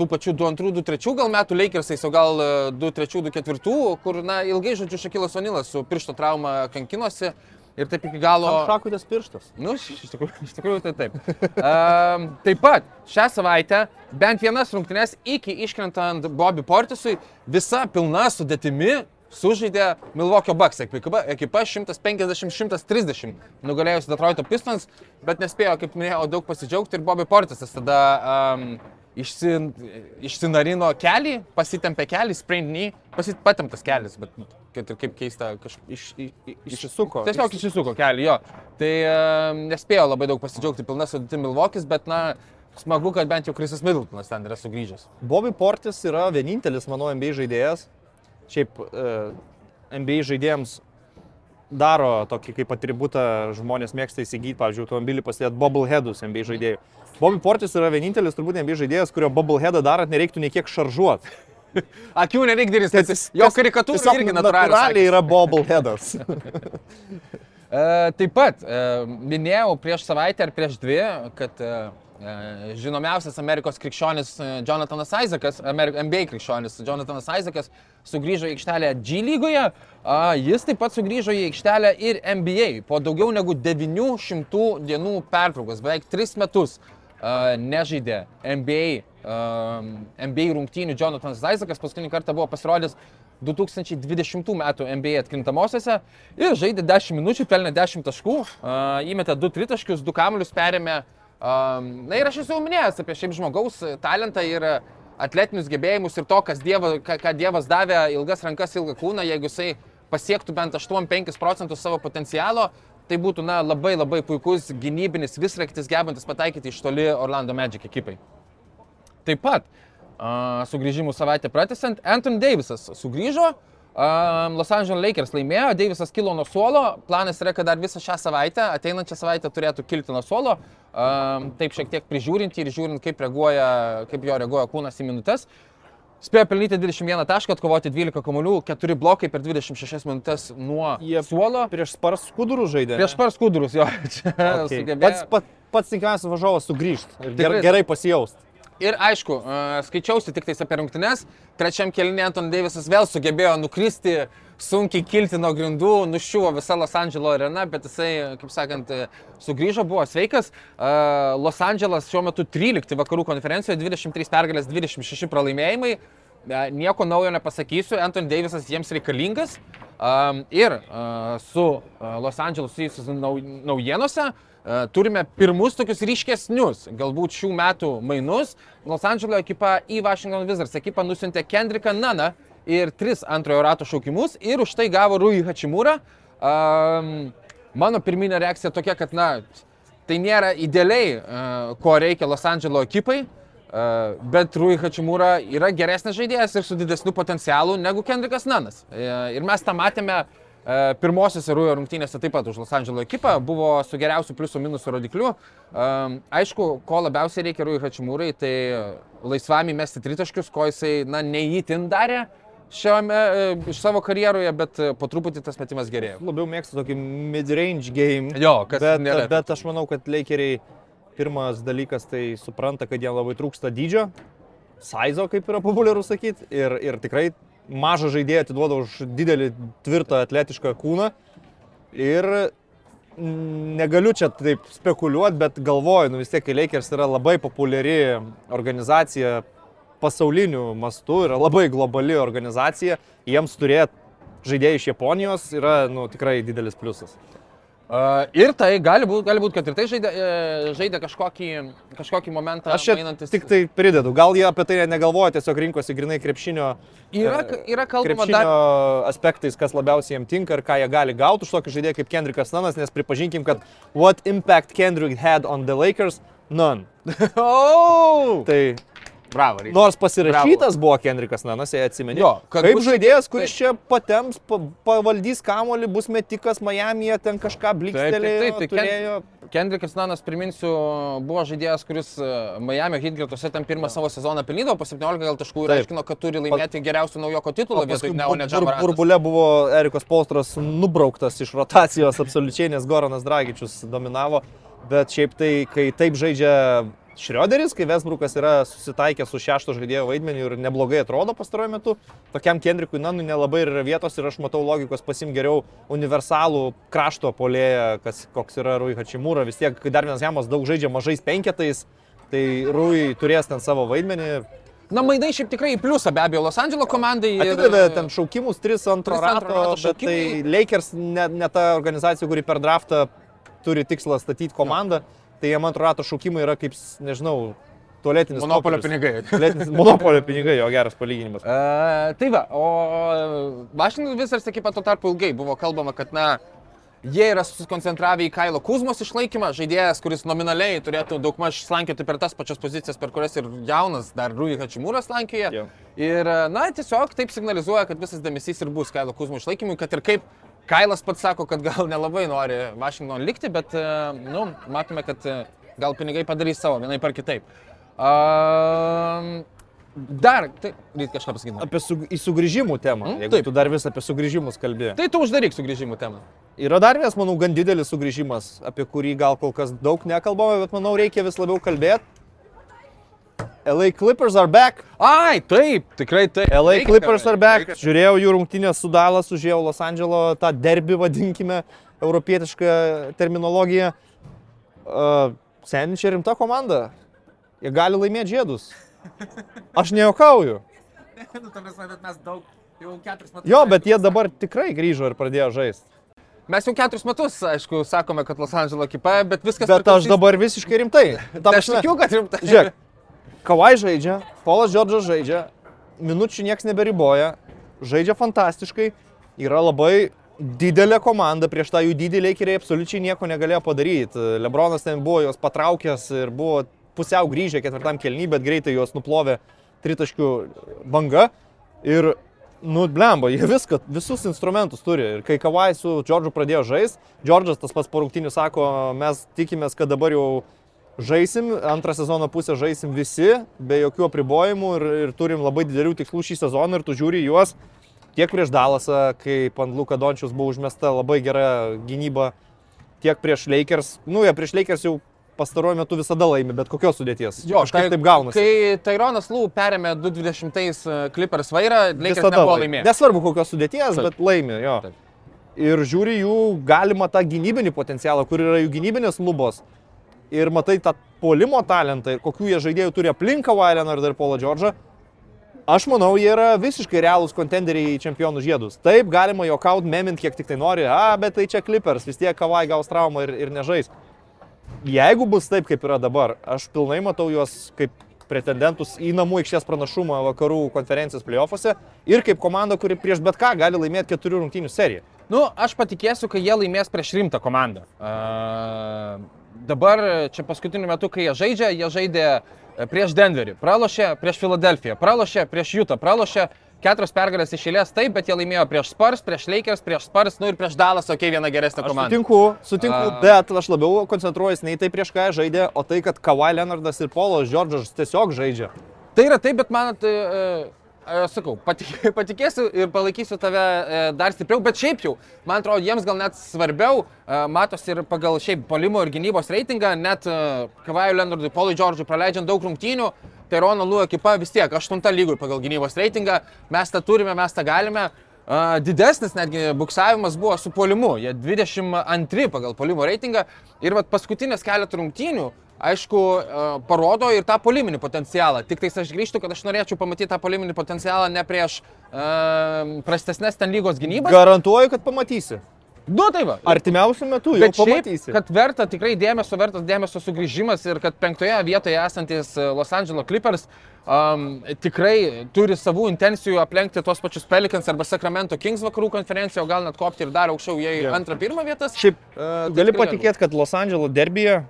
tų pačių 2-2, 2-3 gal metų Lakersais, o gal 2-3, 2-4, kur, na, ilgai, žodžiu, Šakilas Onilas su piršto trauma kankinosi ir taip iki galo... Šakutės pirštas. Nu, iš iš tikrųjų, iš tikrųjų tai taip. Um, taip pat šią savaitę bent vienas rungtynes iki iškrentant Bobby Portisui visa pilna sudėtimi sužaidė Milwaukee Bucks ekipa, ekipa 150-130 nugalėjusi Detroito Pistons, bet nespėjo, kaip minėjau, daug pasidžiaugti ir Bobby Portisas tada um, išsin, išsinarino kelį, pasitempė kelį, sprained knee, pasit, patemptas kelias, bet nu, kad ir kaip keista, kažkaip iš, iš, iš, Išsisuko. Tiesiog išsisuko kelią, jo. Tai um, nespėjo labai daug pasidžiaugti pilna sudėti Milvokis, bet na, smagu, kad bent jau Krisas Middletonas ten yra sugrįžęs. Bobby Portis yra vienintelis, manau, NBA žaidėjas. Šiaip e, NBA žaidėjams daro tokį kaip atributą, žmonės mėgsta įsigyti, pavyzdžiui, automobilį pasidėti bobbleheadus NBA žaidėjų. Bobby Portis yra vienintelis turbūt NBA žaidėjas, kurio bobbleheadą darant nereiktų nei kiek šaržuoti. Akių nereikia daryti, jo karikatūra irgi natūraliai natūraliai. yra bobbleheadas. E, taip pat e, minėjau prieš savaitę ar prieš dvi, kad e, žinomiausias Amerikos krikščionis e, Jonathanas Isaacas, NBA krikščionis Jonathanas Isaacas sugrįžo į aikštelę G lygoje, jis taip pat sugrįžo į aikštelę ir NBA po daugiau negu 900 dienų pertraukos, beveik 3 metus a, nežaidė NBA, NBA rungtynių Jonathanas Isaacas, paskutinį kartą buvo pasirodęs 2020 m. NBA atkrintamosiose ir žaidė 10 minučių, pelnė 10 taškų, įmetė 2 tritaškius, 2 kamuolius perėmė. a, Na ir aš esu jau minėjęs apie šiaip žmogaus talentą ir atletinius gebėjimus ir to, kas dieva, ką, Dievas davė ilgas rankas, ilgą kūną, jeigu jisai pasiektų bent 8-5 procentus savo potencialo, tai būtų na, labai labai puikus gynybinis visraktis, gebantis pataikyti iš toli Orlando Magic ekipai. Taip pat uh, sugrįžimų savaitę pratęsant, Anthony Davisas sugrįžo, uh, Los Angeles Lakers laimėjo, Davisas kilo nuo suolo, planas yra, kad dar visą šią savaitę, ateinančią savaitę turėtų kilti nuo suolo, uh, taip šiek tiek prižiūrint ir žiūrint, kaip, reaguoja, kaip jo reaguoja kūnas į minutės. Spėjo pelnyti 21 tašką, atkovoti 12 kamuolių, 4 blokai per 26 minutės nuo Jie suolo. Prieš spars skudurų žaidė. Prieš par skudurus jo. Okay. sugebėjo. Pats, pats, pats tinkiausias važiavas sugrįžti ir gerai, gerai pasijaust. Ir aišku, e, skaičiausi tik tais apie rungtynes. Trečiam kelnė Anton Davisas vėl sugebėjo nukristi, sunkiai kilti nuo grindų, nuščiuvo visa Los Andželo arena, bet jisai, kaip sakant, sugrįžo, buvo sveikas. E, Los Andželas šiuo metu 13 vakarų konferencijoje, 23 pergalės, 26 pralaimėjimai. E, Nieko naujo nepasakysiu, Anton Davisas jiems reikalingas. Um, ir uh, su Los Andželu susijusius nau, naujienose uh, turime pirmus tokius ryškesnius, galbūt šių metų mainus. Los Andželo ekipa į Washington Wizards ekipą nusintė Kendricką Naną ir tris antrojo rato šaukimus ir už tai gavo Rui Hachimūrą. Um, mano pirminė reakcija tokia, kad na, tai nėra idealiai, uh, ko reikia Los Andželo ekipai. Uh, bet Rui Hachimūra yra geresnis žaidėjas ir su didesniu potencialu negu Kendrikas Nanas. Uh, ir mes tą matėme uh, pirmosiose Rui rungtynėse taip pat už Los Andželo ekipą, buvo su geriausiu pliusų minusų rodikliu. Um, aišku, ko labiausiai reikia Rui Hachimūrai, tai laisvami mesti tritaškius, ko jisai, na, neįtin darė šiame, uh, iš savo karjeroje, bet po truputį tas metimas gerėjo. Labiau mėgstu tokį mid-range game. Jo, kas bet, nėra. bet aš manau, kad Lakeriai pirmas dalykas tai supranta, kad jie labai trūksta dydžio, sizo, kaip yra populiaru sakyti, ir, ir tikrai mažą žaidėją atiduoda už didelį, tvirtą, atletišką kūną. Ir negaliu čia taip spekuliuoti, bet galvoju, nu vis tiek, Lakers yra labai populiari organizacija pasauliniu mastu, yra labai globali organizacija, jiems turėti žaidėjai iš Japonijos yra nu, tikrai didelis pliusas. Ir tai gali būti, gali būt, kad ir tai žaidė, e, žaidė kažkokį, kažkokį momentą. Aš čia einantis- tik tai pridedu. Gal jie apie tai negalvoja, tiesiog rinkosi grinai krepšinio, Yra, e, yra krepšinio dar. aspektais, kas labiausiai jiems tinka ir ką jie gali gauti už tokį žaidėją kaip Kendrickas Nanas, nes pripažinkim, kad what impact Kendrick had on the Lakers? None. Oh! Tai Bravo, Rytis. nors pasirašytas buvo Kendrickas Nanas, jei atsimeni. Jo, kaip bus- žaidėjas, kuris čia patems, pa, pavaldys kamolį, bus metikas Miami'e, ten kažką blikstelėjo, taip, taip, tai Ken- turėjo. Kendrikas Nanas, priminsiu, buvo žaidėjas, kuris e, Miami Heat gretose ten pirmą savo sezoną pelnydavo po 17 gal taškų ir Taip. aiškino, kad turi laimėti geriausių naujoko titulą Paskui bur, burbulė buvo Erikos Polstras nubrauktas iš rotacijos absoliučiai, nes Goranas Dragičius dominavo. Bet šiaip tai, kai taip žaidžia Šrioderis, kai Vesbrukas yra susitaikęs su šešto žaidėjo vaidmeniu ir neblogai atrodo pastaruoju metu, tokiam Kendrikui Nanui nelabai yra vietos ir aš matau logikos pasim geriau universalų krašto polėją, kas, koks yra Rui Hačimūra. Vis tiek, kai dar vienas jamas daug žaidžia mažais penketais, tai Rui turės ten savo vaidmenį, Na, mainai šiaip tikrai į pliusą be abejo Los Andželo komandai. ir- Atidavė ten šaukimus 3 antro Tris antro rato, rato bet tai. Lakers ne, ne ta organizacija, kuri per draftą turi tikslą statyti komandą, tai jiem antro rato šaukimai yra kaip, nežinau, tualetinis Monopolio popierius. pinigai. Tualetinis monopolio pinigai, jo geras palyginimas. Uh, tai va, o Washington Wizards ekipa tuo tarpu ilgai buvo kalbama, kad na, jie yra susikoncentravę į Kailo Kuzmos išlaikymą, žaidėjas, kuris nominaliai turėtų daugmaž slankioti per tas pačias pozicijas, per kurias ir jaunas dar Rui Hačimūras slankioja. Jo. Ir na, tiesiog taip signalizuoja, kad visas dėmesys ir bus Kailo Kuzmo išlaikymui, kad ir kaip Kailas pats sako, kad gal nelabai nori Washington likti, bet, e, nu, matome, kad e, gal pinigai padarys savo, vienai par kitaip. Uh, dar, tai, reikia kažką pasakyti. Apie su, sugrįžimų temą, Mm, jeigu taip. tu dar vis apie sugrįžimus kalbėjai. Tai tu uždaryk sugrįžimų temą. Yra dar vienas, manau, gan didelis sugrįžimas, apie kurį gal kol kas daug nekalbame, bet manau reikia vis labiau kalbėti. LA Clippers are back. Ai, taip, tikrai taip. LA Reikia Clippers are back. reikia- Žiūrėjau jų rungtynės su Dalas, žiūrėjau Los Andželo tą derbį, vadinkime, europietišką terminologiją. Uh, Seniai čia rimta komanda. Jie gali laimėti žiedus. Aš nejuokauju. Nu, ta prasme, bet mes daug, jau keturis metus. Jo, bet jie dabar tikrai grįžo ir pradėjo žaisti. Mes jau keturis metus, aišku, sakome, kad Los Andželo ekipa, bet viskas. Bet aš dabar visiškai rimtai. Ta Tai aš tikiu, kad rimtai. Žiūrėk, Kawai žaidžia, Polas Džordžas žaidžia, minučių niekas neberiboja, žaidžia fantastiškai, yra labai didelė komanda, prieš tą jų didį leikeriai absoliučiai nieko negalėjo padaryti. Lebronas ten buvo jos patraukęs ir buvo pusiau grįžę ketvirtam kelnį, bet greitai juos nuplovė tritaškių banga. Ir, nu, blemba, jie viską, visus instrumentus turi. Ir kai Kawai su Džordžu pradėjo žaisti, Džordžas tas pats rungtinių sako, mes tikimės, kad dabar jau žaisim, antrą sezono pusę žaisim visi, be jokių apribojimų ir, ir turim labai didelių tikslų šį sezoną ir tu žiūri juos tiek prieš Dalasą, kai ant Luka Dončius buvo užmesta labai gera gynyba, tiek prieš Lakers. Nu, jie prieš Lakers jau pastaruoju metu visada laimi, bet kokios sudėties. Jo, kažkaip taip gaunasi. Kai Tyronas Lū perėmė 220 Clippers vairą, Lakers Visada nebuvo laimėjęs. Nesvarbu kokios sudėties, Taip. bet laimi, jo. Taip. Ir žiūri jų galimą tą gynybinį potencialą, kur yra jų gynybinės lubos. Ir matai tą polimo talentą ir kokių jie žaidėjų turi aplink Kawhi Leonard ir Paulą Džordžą. Aš manau, jie yra visiškai realūs kontenderiai į čempionų žiedus. Taip, galima jokaut, memint kiek tik tai nori, a, bet tai čia Clippers, vis tiek Kawhi gaus traumą ir, ir nežais. Jeigu bus taip, kaip yra dabar, aš pilnai matau juos kaip pretendentus į namų aikštės pranašumą vakarų konferencijos playoffuose ir kaip komanda, kuri prieš bet ką gali laimėti keturių rungtynių seriją. Nu, aš patikėsiu, kai jie laimės prieš rimtą komandą. Uh, dabar čia paskutiniu metu, kai jie žaidžia, jie žaidė e, prieš Denverį, pralošė prieš Filadelfiją, pralošė prieš Jutą, pralošė keturios pergalės iš eilės, taip, bet jie laimėjo prieš Spurs, prieš Lakers, prieš Spurs, nu ir prieš Dallas, okei, okay, viena geresnė Aš komanda. sutinku, sutinku, A. bet aš labiau koncentruojuosi ne į tai prieš ką jie žaidė, o tai, kad Kawhi Leonardas ir Polas Džordžas tiesiog žaidžia. Tai yra taip, bet man, tai, e, e, sakau, patik, patikėsiu ir palaikysiu tave e, dar stipriau, bet šiaip jau, man atrodo, jiems gal net svarbiau, e, matosi ir pagal šiaip polimo ir gynybos reitingą, net e, Kavajų Leonardui, Polui Džordžui praleidžiant daug rungtynių, tai Rono Lu ekipa vis tiek 8 lygui pagal gynybos reitingą, mes tą turime, mes tą galime. Didesnis netgi buksavimas buvo su polimu, jie 22 pagal polimo reitingą. Ir vat, paskutinės keletą rungtynių, aišku, uh, parodo ir tą poliminį potencialą. Tik tais aš grįžtu, kad aš norėčiau pamatyti tą poliminį potencialą ne prieš uh, prastesnės ten lygos gynybas. Garantuoju, kad pamatysi. Nu tai va. Artimiausiu metu jau Bet šiaip, pamatysi. kad verta tikrai dėmesio, vertas dėmesio sugrįžimas ir kad penktoje vietoje esantis e, Los Angeles Clippers um, tikrai turi savų intencijų aplenkti tos pačius Pelicans arba Sacramento Kings vakarų konferenciją, o gal net kopti ir dar aukščiau į Jo. antrą, pirmą vietas. Šiaip E, Tu tai gali patikėti, kad Los Angeles derbyje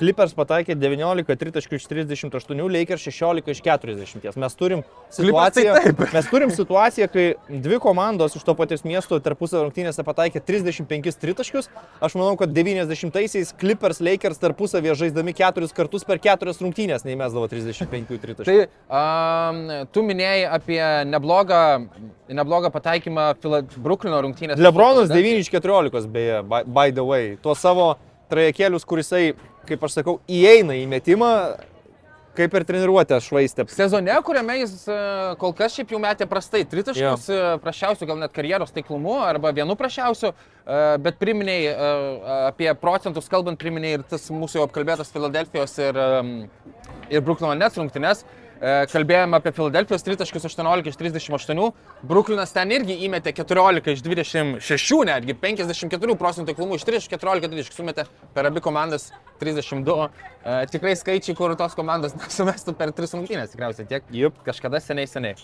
Clippers pataikė 19 tritaškių iš 38, Lakers 16 iš 40. Mes turim situaciją, tai mes turim situaciją, kai dvi komandos iš to paties miesto tarpusavio rungtynėse pataikė 35 tritaškius. Aš manau, kad 90-aisiais Clippers Lakers tarpusavėje žaisdami keturis kartus per keturias rungtynės neįmesdavo 35 tritaškių. Tai um, tu minėjai apie neblogą, neblogą pataikymą Bruklino rungtynėse. Lebronas 9 iš 14 beje, by, by the way. Tuo savo trajekėlius, kurisai, kaip aš sakau, įeina į metimą, kaip ir treniruotę švaistė. Sezone, kuriame jis e, kol kas šiaip jau metė prastai, tritaškius, e, prašiausių gal net karjeros taiklumu arba vienu prašiausiu, e, bet priminėjai e, apie procentus, kalbant, priminėjai ir tas mūsų jau apkalbėtas Filadelfijos ir, ir Bruklino Nets rungtynes. E, Kalbėjome apie Filadelfijos tritaškius 18 iš 38, Bruklinas ten irgi įmetė 14 iš 26, netgi 54 procentų taiklumu iš 3 iš 14 tritaškių sumetė per abi komandas 32. E, Tikrai skaičiai, kur tos komandos nesumestų per 3 rungtynės, tikriausiai tiek. Jup. Kažkada seniai seniai.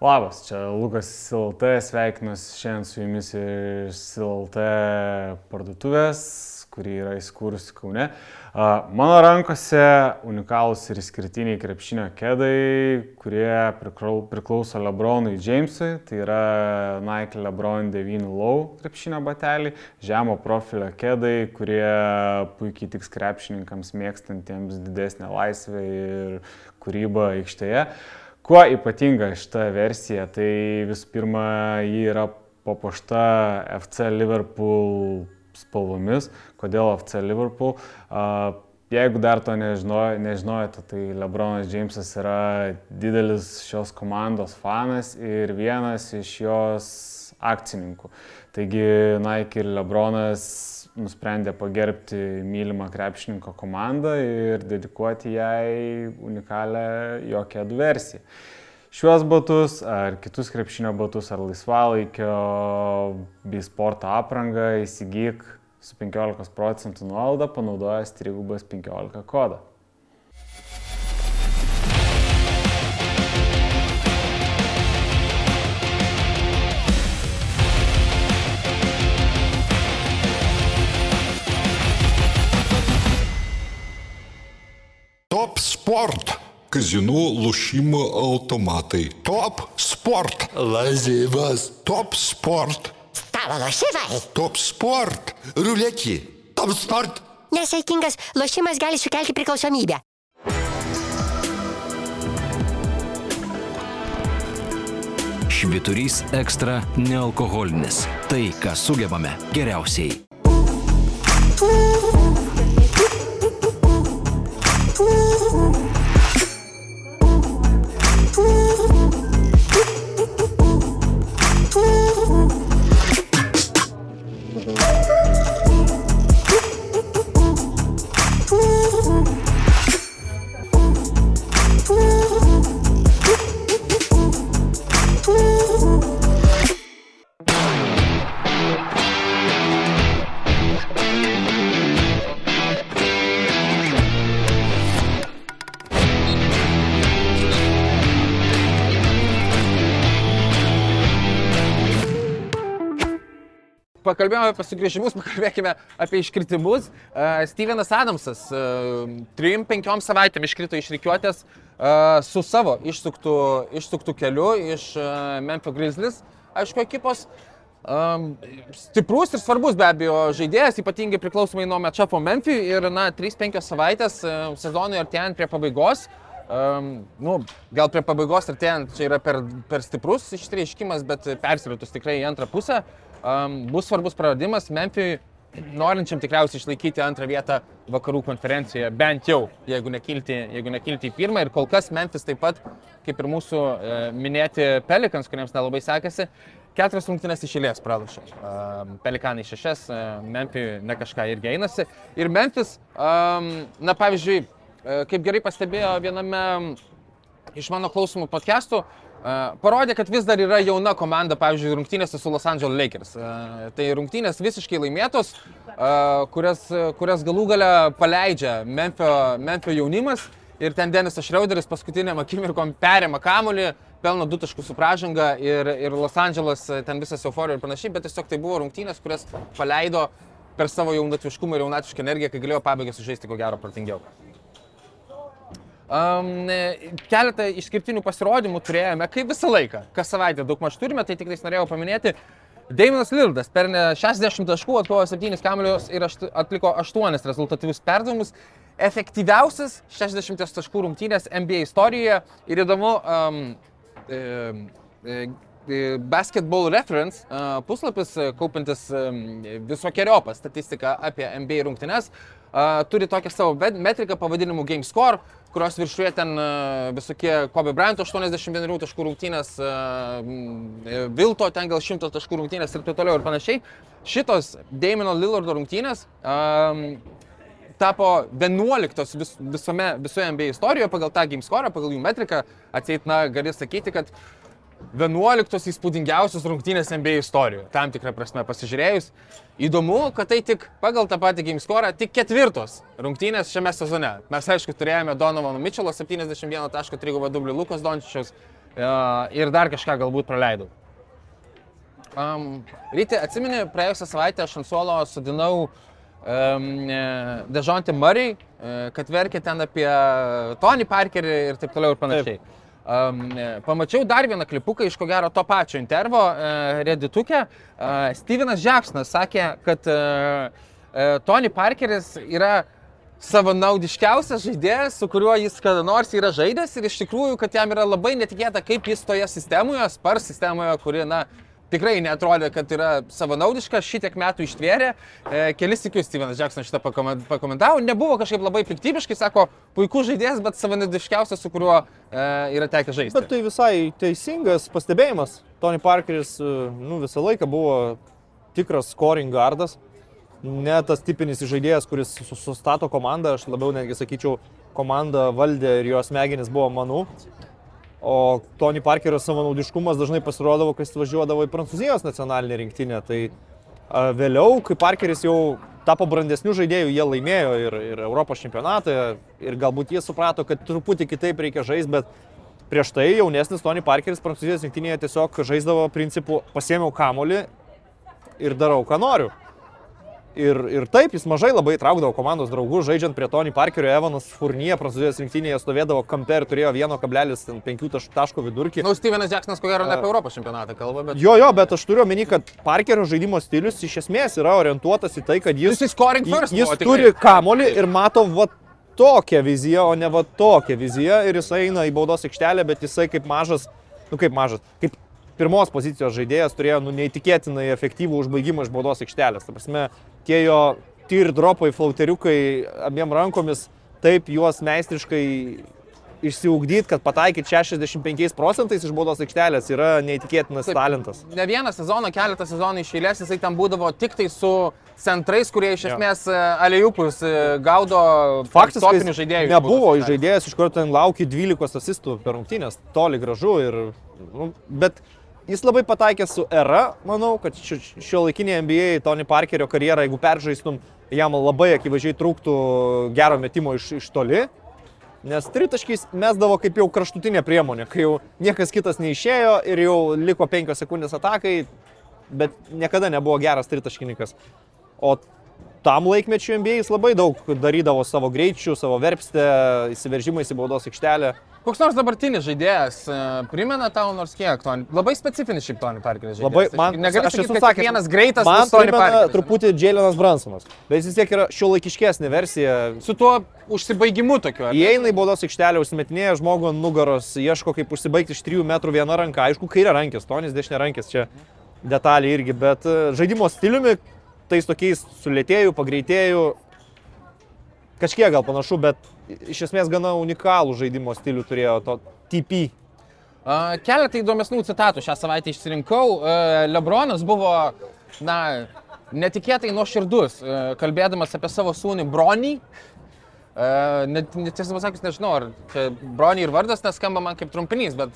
Labas, čia Lukas SLT, sveikinuosi šiandien su jumis iš SLT parduotuvės, kuri yra įsikūrusi Kaune. Mano rankose unikalūs ir išskirtiniai krepšinio kedai, kurie priklauso Lebronui Jamesui, tai yra Nike Lebron 9 Low krepšinio bateliai, žemo profilio kedai, kurie puikiai tiks krepšininkams mėgstantiems didesnę laisvę ir kūrybą aikštėje. Kuo ypatinga šita versija, tai visų pirma, ji yra papuošta FC Liverpool spalvomis. Kodėl FC Liverpool? Jeigu dar to nežinojo, nežinojote, tai Lebronas Jamesas yra didelis šios komandos fanas ir vienas iš jos akcininkų. Taigi Nike ir Lebronas nusprendė pagerbti mylimą krepšininko komandą ir dedikuoti jai unikalią jo kėdų versiją. Šiuos batus ar kitus krepšinio batus ar laisvalaikio bei sporto aprangą įsigyk su 15 procentų nuolaida panaudojęs trigubas 15 kodą. Top Sport. Kazinų lošimo automatai. Top sport. Lažybas. Top sport. Stalo lošimai. Top sport. Ruletė. Top sport. Nesaikingas lošimas gali sukelti priklausomybę. Šviturys ekstra nealkoholinis. Tai, ką sugebame geriausiai. Thank Pakalbėjome apie sugrįžimus, pakalbėkime apie iškritimus. Uh, Stevenas Adamsas uh, trim, penkiom savaitėm iškrito iš reikiuotės uh, su savo išsuktų, išsuktų keliu iš uh, Memphis Grizzlies, aišku, ekipos. Um, stiprus ir svarbus be abejo žaidėjas, ypatingai priklausomai nuo matšapo Memphis ir, na, 3-5 savaitės uh, sezonui artėjant prie pabaigos. Um, nu, gal prie pabaigos artėjant čia yra per, per stiprus išreiškimas, bet persiritus tikrai į antrą pusę. Um, bus svarbus praradimas Memphis, norinčiam tikriausiai išlaikyti antrą vietą vakarų konferencijoje, bent jau, jeigu nekilti, jeigu nekilti į pirmą. Ir kol kas Memphis taip pat, kaip ir mūsų e, minėti Pelikans, kuriems nelabai sekasi, keturias rungtynės išėlės pralašė. Um, Pelikanai šešias, e, Memphis ne kažką irgi einasi. Ir Memphis, um, na pavyzdžiui, e, kaip gerai pastebėjo viename iš mano klausimų podcastų, Uh, parodė, kad vis dar yra jauna komanda, pavyzdžiui, rungtynėse su Los Angeles Lakers. Tai rungtynės visiškai laimėtos, kurias, kurias galų gale paleidžia Memphio, Memphio jaunimas. Ir ten Denisas Šreuderis paskutinėm akimirkom perėmė kamuolį, pelno du taškus su pražanga ir, ir Los Angeles ten visas euforija ir panašiai, bet tiesiog tai buvo rungtynės, kurias paleido per savo jaunatviškumą ir jaunatvišką energiją, kai galėjo pabaigę sužaisti ko gero pratingiau. Um, keletą išskirtinių pasirodymų turėjome, kaip visą laiką, kas savaitę daug maž turime, tai tik tais norėjau paminėti. Daimonas Lildas per 60 taškų atkovo 7 kamelius ir atliko 8 rezultatyvius perdavimus. Efektyviausias 60 taškų rungtynės NBA istorijoje ir įdomu, um, e, e, Basketball Reference puslapis, kaupintis um, visokiojopą statistiką apie NBA rungtynes, uh, turi tokią savo metriką pavadinimu Game Score, kurios viršuje ten uh, visokie Kobe Bryant 81 taškų rungtynės, uh, Vilto ten gal 100 taškų rungtynės ir taip toliau ir panašiai. Šitos Damino Lillardo rungtynės um, tapo 11 vis, visome, visoje NBA istorijoje pagal tą game score, pagal jų metriką. Atseit, na, gali sakyti, kad 11 įspūdingiausios rungtynės NBA istorijoje, tam tikrą prasme pasižiūrėjus. Įdomu, kad tai tik pagal tą patį game score, tik ketvirtos rungtynės šiame sezone. Mes aišku turėjome Donovano Mitchell'o 71 taško 3 dublių Lukas Dončičiaus uh, ir dar kažką galbūt praleidau. Um, Ryti, atsimeni, praėjusią savaitę aš ant suolo sudinau um, Dežontį Murray, uh, kad verkė ten apie Tony Parkerį ir taip toliau ir panašiai. Taip. Um, pamačiau dar vieną klipuką iš ko gero to pačio intervo uh, Redituke. Uh, Stevenas Jacksonas sakė, kad uh, uh, Tony Parkeris yra savanaudiškiausias žaidėjas, su kuriuo jis kada nors yra žaidęs ir iš tikrųjų, kad jam yra labai netikėta, kaip jis toje sistemoje, spars sistemoje, kuri, na, tikrai netrodė, kad yra savanaudiška, šitiek metų ištvėrė. E, kelis tikius Stevenas Jacksonas šitą pakomentavo, nebuvo kažkaip labai piktybiškai, sako, puikus žaidėjas, bet savanaudiškiausias, su kuriuo e, yra tekę žaisti. Bet tai visai teisingas pastebėjimas. Tony Parkeris nu, visą laiką buvo tikras scoring guardas. Ne tas tipinis žaidėjas, kuris sustato komandą, aš labiau netgi sakyčiau, komanda valdė ir jos smegenis buvo manų. O Tony Parkerio savanaudiškumas dažnai pasirodavo, kai jis važiuodavo į Prancūzijos nacionalinę rinktinę. Tai a, vėliau, kai Parkeris jau tapo brandesnių žaidėjų, jie laimėjo ir, ir Europos čempionatą ir galbūt jie suprato, kad truputį kitaip reikia žaisti, bet prieš tai jaunesnis Tony Parkeris Prancūzijos rinktinėje tiesiog žaisdavo principu pasiemiau kamolį ir darau, ką noriu. Ir, ir taip, jis mažai labai traukdavo komandos draugų, žaidžiant prie Tony Parkerio, Evanas Furnie, prancūzijos rinktinėje stovėdavo kampe ir turėjo 1,5 taško vidurkį. Nu, Stevenas Jacksonas, ko gero, ne apie Europos čempionatą kalba, bet... Jo, jo, bet aš turiu omeny, kad Parkerio žaidimo stilius iš esmės yra orientuotas į tai, kad jis, scoring first jis buvo, tikrai. turi kamolį ir mato va tokią viziją, o ne va tokią viziją ir jis eina į baudos aikštelę, bet jisai kaip mažas, nu kaip mažas, kaip pirmos pozicijos žaidėjas turėjo nu, neįtikėtinai efektyvų užbaigimą iš baudos aikštelės. Ta prasme, tie jo tyr dropai, flauteriukai abiem rankomis, taip juos meistriškai išsiugdyti, kad pataikyt 65 procentais iš baudos aikštelės yra neįtikėtinas Taip. talentas. Ne vieną sezoną, keletą sezonų iš eilės jisai ten būdavo tik tai su centrais, kurie iš esmės e, aliejupus e, gaudo jis žaidėjų. nebuvo žaidėjas, iš kurio ten laukia 12 asistų per rungtynės, toli gražu ir... Nu, bet jis labai pataikė su era, manau, kad šio laikinė NBA Tony Parkerio karjerą, jeigu peržaistum, jam labai akivaizdžiai trūktų gero metimo iš, iš toli. Nes tritaškiais mesdavo kaip jau kraštutinė priemonė, kai jau niekas kitas neišėjo ir jau liko 5 sekundės atakai, bet niekada nebuvo geras tritaškininkas. O tam laikmečiu NBA jis labai daug darydavo savo greičių, savo verpstę, įsiveržimais į baudos aikštelę. Koks nors dabartinis žaidėjas e, primena tau nors kiek, Tony. Labai specifinis šiaip Tony Parkeris žaidėjas. Labai, man, negali aš sakyti, kad vienas greitas man Tony Parkeris. truputį Jailenas Bransonas, bet jis vis tiek yra šio laikiškesnė versija. Su tuo užsibaigimu tokiu. Įeina į baudos aikštelę, užsimetinėja žmogų ant nugaros, ieško kaip užsibaigti iš 3 metrų vieną ranką. Aišku, kairė rankės, Tonis dešinė rankės čia detalė irgi, bet e, žaidimo stiliumi, tais tokiais sulėtėjų, pagreitėjų, kažkiek gal panašu, bet iš esmės gana unikalų žaidimo stilių turėjo to TP. Keletą įdomesnių citatų šią savaitę išsirinkau. A, Lebronas buvo, na, netikėtai nuoširdus, a, kalbėdamas apie savo sūnį Bronį. A, Net, net tiesą pasakius, nežinau, ar čia Bronį ir vardas neskamba man kaip trumpinys, bet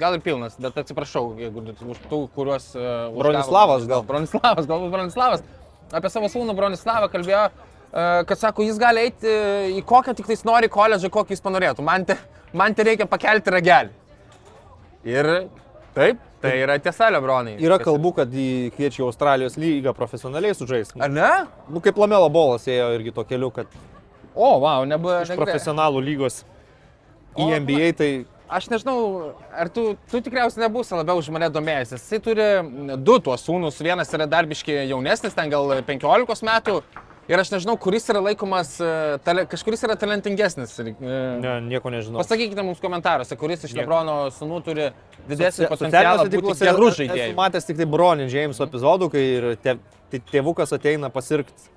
gal ir pilnas, bet atsiprašau, jeigu už tų, kuriuos... a, užgavo- Bronislavas gal. Bronislavas, galbūt Bronislavas. Apie savo sūnų Bronislavą kalbėjo, kad sako, jis gali eiti į kokią tik tais nori koledžą, kokį jis panorėtų. Man te, man te reikia pakelti ragelį. Ir taip, tai yra tiesa, Lebronai. Yra kalbų, kad jį kviečia į Australijos lygą profesionaliai sužaisti. Ar ne? Nu, kaip Lamelo bolas ėjo irgi to keliu, kad O, wow, nebuvo. iš profesionalų lygos į O, NBA tai Aš nežinau, ar tu, tu tikriausiai nebūsi labiau už mane domėjęs. Jisai turi du tuos sūnus. Vienas yra darbiškai jaunesnis, ten gal 15 metų. Ir aš nežinau, kuris yra laikomas, e, tale, kažkuris yra talentingesnis. E, ne, nieko nežinau. Pasakykite mums komentaruose, kuris iš. Lebrono sūnų turi didesnį Socia- potencialą būti gerų esu žaidėjų. matęs tik tai Bronį Jameso epizodų, kai ir te, te, tėvukas ateina pasirgti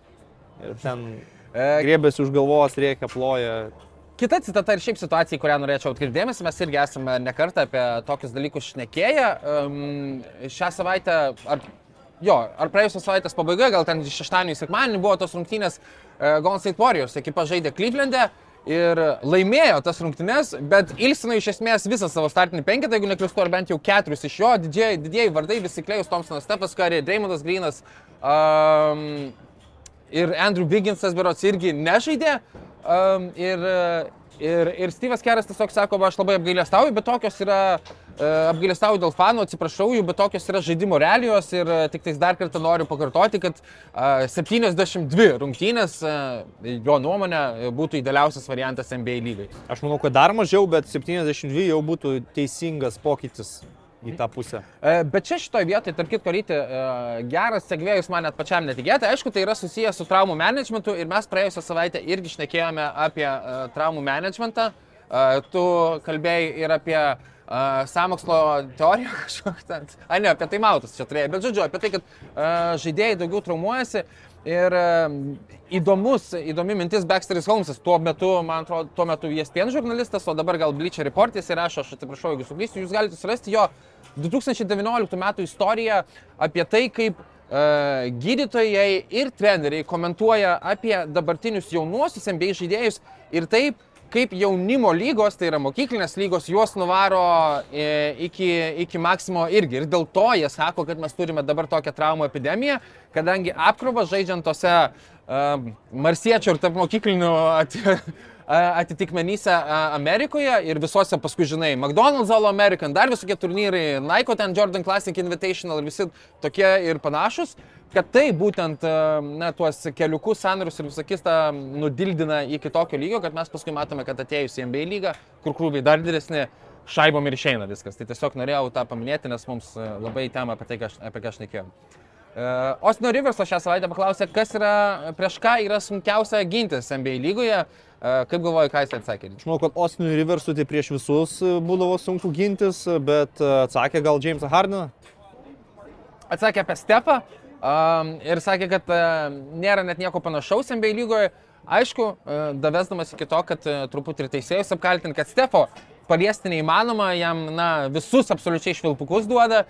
ir ten E, griebėsi už galvos, reikia, ploja. Kita citata ir šiaip situacija, kurią norėčiau atkreipdėmėsi, mes irgi esame nekartą apie tokius dalykus šnekėję. Um, šią savaitę, ar, jo, ar praėjusios savaitės pabaigoje, gal ten šeštadienį, sekmadienį buvo tos rungtynės uh, Golden State Warriors, ekipa žaidė Cleveland'e. Ir laimėjo tas rungtynes, bet ilsino iš esmės visą savo startinį penketą, jeigu neklystu, ar bent jau keturis iš jo, didieji, didieji vardai, visi Klejus, Thompsonas, Stefas Curry, Dreymondas Greenas, um, ir Andrew Bigginsas berots irgi nežaidė. Um, ir, ir, ir Steve'as Keras tiesiog sako, aš labai apgailestauju, bet tokios yra, uh, apgailestauju dėl fanų, atsiprašau jų, bet tokios yra žaidimo realijos ir uh, tik tais dar kartą noriu pakartoti, kad uh, 72 rungtynės, uh, jo nuomonė, būtų idealiausias variantas NBA lygai. Aš manau, kad dar mažiau, bet 72 jau būtų teisingas pokytis į tą pusę. E, Bet čia šitoje vietoje, tarp kitko, ryti, e, geras segvėjus man net pačiam netikėtai. Aišku, tai yra susijęs su traumų managementu ir mes praėjusią savaitę irgi šnekėjome apie e, traumų managementą. Tu kalbėjai ir apie e, samokslo teoriją kažkokią ten. A, ne, apie tai mautas čia turėjai, bet žodžiu, apie tai, kad e, žaidėjai daugiau traumuojasi. Ir e, įdomus, įdomi mintis Baxteris Holmesas, tuo metu, man atrodo, tuo metu ESPN žurnalistas, o dabar gal Bleacher Reportis ir rašo, aš atsiprašau, jeigu suklysiu, jūs galite surasti jo 2019 metų istoriją apie tai, kaip e, gydytojai ir treneriai komentuoja apie dabartinius jaunuosius NBA žaidėjus ir taip, kaip jaunimo lygos, tai yra mokyklinės lygos, juos nuvaro e, iki, iki maksimo irgi. Ir dėl to jie sako, kad mes turime dabar tokią traumų epidemiją, kadangi apkrovas žaidžiant tose uh, marsiečių ir tarp mokyklinių at, atitikmenyse Amerikoje ir visuose paskui, žinai, McDonald's All American, dar visokie turnyrai, Nike ten Jordan Classic Invitational ir visi tokie ir panašus, kad tai būtent na, tuos keliukus, sanarius ir visakis tą nudildina iki tokio lygio, kad mes paskui matome, kad atėjus į NBA lygą, kur krūviai dar didesni, šaibom ir išeina viskas. Tai tiesiog norėjau tą paminėti, nes mums labai tema apie tai, apie ką aš nekėjau. Uh, Ostino Riverso šią savaitę paklausė, kas yra, prieš ką yra sunkiausia gintis NBA lygoje. Uh, kaip galvoju, ką jis atsakė? Aš manau, kad Ostinui Riversui tai prieš visus e, būdavo sunku gintis, bet e, atsakė gal Jamesą Hardiną. Atsakė apie Stepą um, ir sakė, kad uh, nėra net nieko panašaus NBA lygoje. Aišku, uh, davesdamas iki to, kad uh, truputį ir teisėjus apkaltinti, kad Stefo paliesti neįmanoma, jam na, visus absoliučiai švilpukus duoda,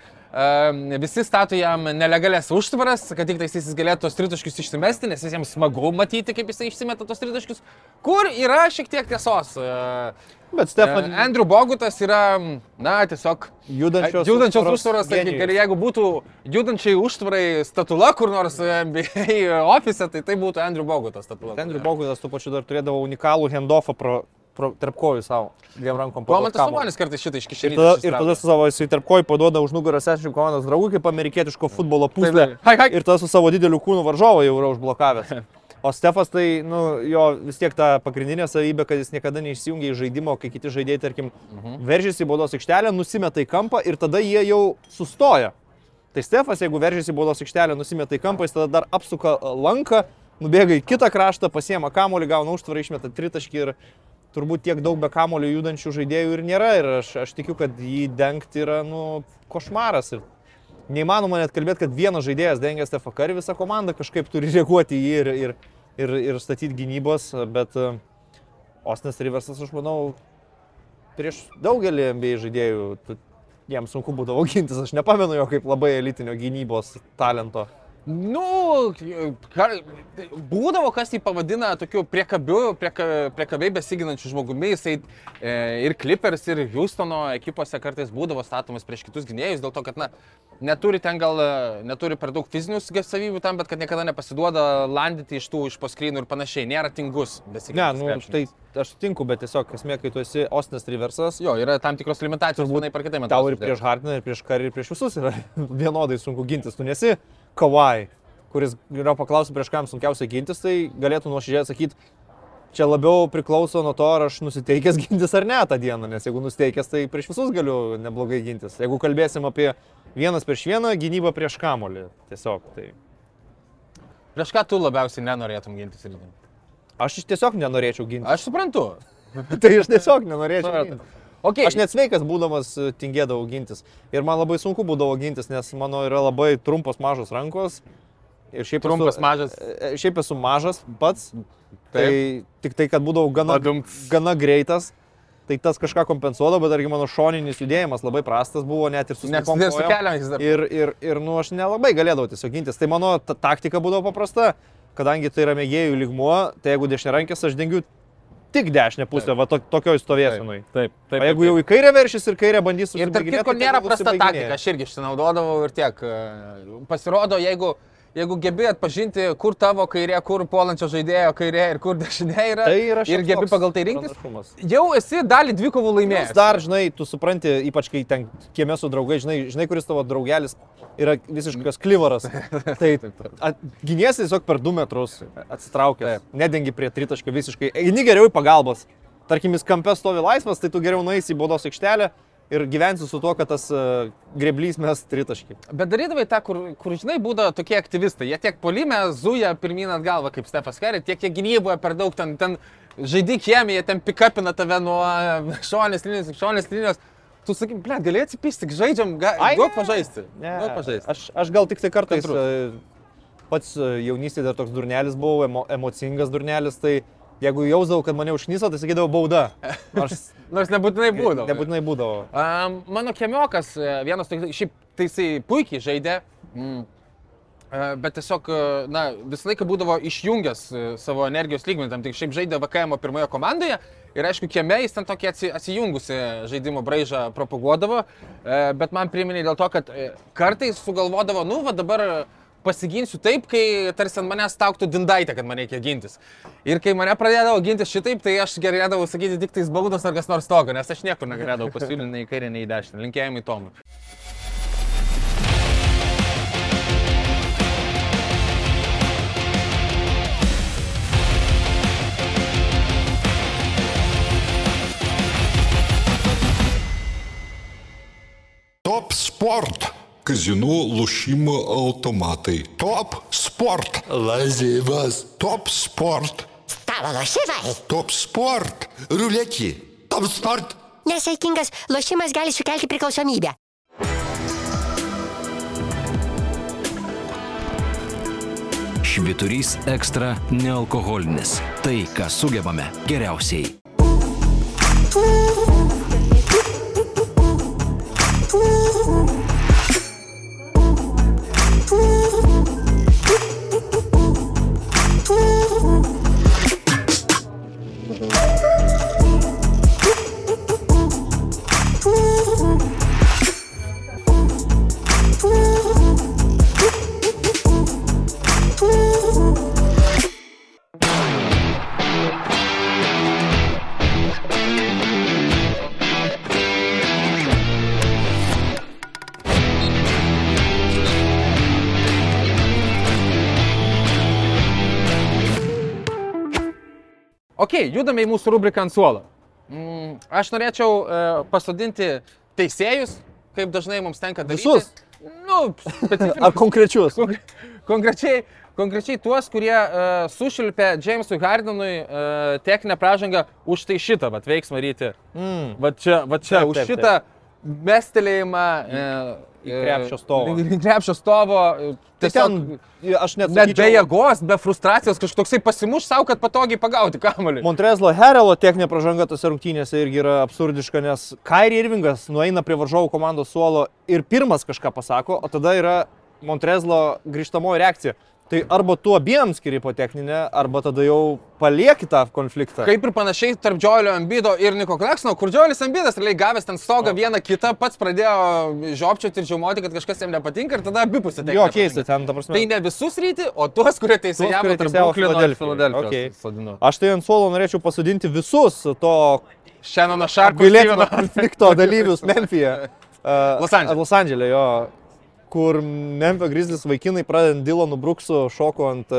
visi stato jam nelegalias užtvaras, kad tik tais jis galėtų tos tritaškius išsimesti, nes visiems smagu matyti, kaip jisai išsimeta tos tritaškius, kur yra šiek tiek tiesos. Uh, Bet Stefan Uh, Andrew Bogutas yra, na, tiesiog judančios, judančios užtvaros ir jeigu būtų judančiai užtvarai statula kur nors NBA ofise, tai tai būtų Andrew Bogutas statula. Andrew Bogutas tuo pačiu dar turėdavo unikalų handoffą pro, pro, tarp kojų savo, dviem rankom. Kamuolį. Sabonis kartais šitą Ir iškišė. tada, ir tada su savo jisai tarp kojų paduoda už nugaros esančių komandos draugų kaip amerikietiško futbolo hai. Ir tada su savo dideliu kūnu varžovą jau yra užblokavęs. O Stefas tai, nu, jo vis tiek ta pagrindinė savybė, kad jis niekada neišsijungia iš žaidimo, kai kiti žaidėjai, tarkim, Mhm. veržiasi į baudos aikštelę, nusimeta į kampą ir tada jie jau sustoja. Tai Stefas, jeigu veržiasi į baudos aikštelę, nusimeta į kampą, jis tada dar apsuka lanką, nubėga į kitą kraštą, pasiema kamuolį, gauna užtvarą, išmeta tritaškį ir turbūt tiek daug be kamulio judančių žaidėjų ir nėra. Ir aš, aš tikiu, kad jį dengti yra, nu, košmaras. Ir neįmanoma net kalbėti, kad vienas žaidėjas dengia Stefą Karį, visa komanda kažkaip turi reaguoti į jį ir, ir, ir, ir statyti gynybos. Bet e, Ostinas Riversas, aš manau, prieš daugelį NBA žaidėjų jam sunku būdavo gintis. Aš nepamenu jo kaip labai elitinio gynybos talento. Nu, kar, būdavo, kas jį pavadina tokiu priekabiu, prieka, priekabiai besiginančiu žmogumi. Jisai e, ir Clippers, ir Houstono ekipose kartais būdavo statomas prieš kitus gynėjus, dėl to, kad, na, neturi ten gal, neturi per daug fizinių savybių tam, bet kad niekada nepasiduoda landyti iš tų, iš poskrynų ir panašiai. Nėra tingus Ne, besiginantis. nu, krepšininkas. tai aš sutinku, bet tiesiog esmė, kai tu esi Ostinas Riversas, Jo, yra tam tikros limitacijos, būna per kitai, man tau ir prieš Hardiną, ir prieš Karį, ir prieš visus yra vienodai sunku gintis. Tu nesi Kawai, kuris yra paklausęs prieš kam sunkiausia gintis, tai galėtų nuoširdžiai atsakyti, čia labiau priklauso nuo to, ar aš nusiteikęs gintis ar ne tą dieną, nes jeigu nusiteikęs, tai prieš visus galiu neblogai gintis. Jeigu kalbėsim apie vienas prieš vieną, gynybą prieš kamolį, tiesiog. Tai Prieš ką tu labiausiai nenorėtum gintis ir ginti? aš tiesiog nenorėčiau gintis. Aš suprantu. tai aš tiesiog nenorėčiau. Gintis. Okay. Aš net sveikas būdamas e, tingėdavau gintis. Ir man labai sunku būdavo gintis, nes mano yra labai trumpos mažos rankos. Ir šiaip Trumpas, esu, mažas. e, Šiaip esu mažas pats. Tai tik tai, kad būdavau gana, Padumts. gana greitas. Tai tas kažką kompensuodavo, bet argi mano šoninis judėjimas labai prastas buvo, net ir su Net slikom ir su kojom. keliais dar. Ir, ir, ir nu, aš nelabai galėdavau tiesiog gintis. Tai mano ta taktika būdavo paprasta, kadangi tai yra mėgėjų lygmuo, tai jeigu dešiniarankis aš dengiu tik dešinę pusę, va to, tokioj stovėsinui. Taip, taip. O jeigu jau į kairę veršys ir kairę bandys Ir tarp kitko nėra prasta taktika, aš irgi išsinaudodavau ir tiek. E, Pasirodo, jeigu, jeigu gebi atpažinti, kur tavo kairė, kur puolančio žaidėjo kairė ir kur dešinė yra, Tai yra ir gebi pagal tai rinktis, jau esi dalį dvikovų Nes laimėjęs. dar, žinai, tu supranti, ypač kai ten kieme su draugai, žinai, žinai, kuris tavo draugelis yra visiškas klivaras. Tai giniesi tiesiog per 2 metrus, atsitraukęs, nedengi prie tritaškio visiškai. Eini geriau į pagalbas. Tarkim, jis kampe stovi laisvas, tai tu geriau nueisi į baudos aikštelę ir gyvensi su tuo, kad tas uh, greblys mes tritaškį. Bet darydavai tą, kur, kur žinai, būdavo tokie aktyvistai. Jie tiek polime zuja pirmyn atgal, kaip Stefas Kari, tiek jie gynyboje per daug ten, ten žaidži kiemį, jie ten pikapina tave nuo e, šonės linijos, šonės linijos. Tu sakai, ble, gali atsipysti, tik žaidžiam, ga, ne. pažaisti. Ne, Duok pažaisti. aš, aš gal tik tai kartais Kantrus. e, pats e, jaunystėje dar toks durnelis buvau, emo, emocingas durnelis, tai jeigu jausdavau, kad mane užknyso, tai sakydavau bauda. Nors Nors nebūtinai būdavo. nebūtinai būdavo. Um, mano kemiokas, e, vienas toks, šiaip tai jisai puikiai žaidė, mm, e, bet tiesiog, e, na, visą laiką būdavo išjungęs savo energijos lygmenį, tam tik šiaip žaidė VKM pirmoje komandoje ir aišku, kieme jis ten tokį atsi, atsijungusi žaidimo braižą propaguodavo, bet man priminė dėl to, kad kartais sugalvodavo, nu, va dabar pasiginsiu taip, kai tarsi ant manęs stauktų dindaitė, kad man reikia gintis. Ir kai mane pradėdavo gintis šitaip, tai aš galėdavau sakyti tik tais baudos ar kas nors tokio, nes aš niekur negalėdavau pasiūlyti nei į kairę, nei į dešinę. Linkėjimai Tomui. Top sport. Kazinų lošimo automatai. Top sport. Lazivas. Top sport. Stalo lošimai. Top sport. Ruletį. Top sport. Nesaikingas lošimas gali sukelti priklausomybę. Šviturys ekstra nealkoholinis. Tai, ką sugebame geriausiai. Thank Ok, judame į mūsų rubriką ant suolo. Mm, aš norėčiau e, pasodinti teisėjus, kaip dažnai mums tenka daryti. Visus? Nu. Ar konkrečius? Konkre- Konkrečiai, konkrečiai tuos, kurie uh, sušilpė Jamesui Hardenui uh, techninę pražangą už tai šitą, vat, veiksmą ryti. Mm. Va čia, va čia, Taip, už taip, šitą mestelėjimą. Uh, į krepšio stovą. Į krepšio stovo. e, Tai Tiesiog, ten, aš net, net be sakyčiau, jėgos, be frustracijos, kažkoksai pasimuš savo, kad patogiai pagauti kamuolį. Montrezlo Herelo techninė pražanga tose rungtynėse irgi yra absurdiška, nes Kairi Irvingas nueina prie varžovų komandos suolo ir pirmas kažką pasako, o tada yra Montrezlo grįžtamoji reakcija. Tai arba tu abiem skiri po techninę, arba tada jau palieki tą konfliktą. Kaip ir panašiai tarp Džiolio Ambido ir Niko Kleksno, kur Džiolis Ambidas realiai gavęs ten stogą vieną kitą, pats pradėjo žiopčioti ir žiaumoti, kad kažkas jam nepatinka ir tada abipusė tai. Jo, keista ten, ta prasme. Tai ne visus ryti, o tuos, kurie teisėjavo tarp. Filadelfijos. Okei. sodinu. Aš tai ant suolo norėčiau pasodinti visus to Šiandien aš šarpu apgailėtino konflikto dalyvius Memphije. Uh, Los Andžele. Los Andželė, jo. Kur Memphis Grizzlies vaikinai pradedant Dylanu Bruksu šoko ant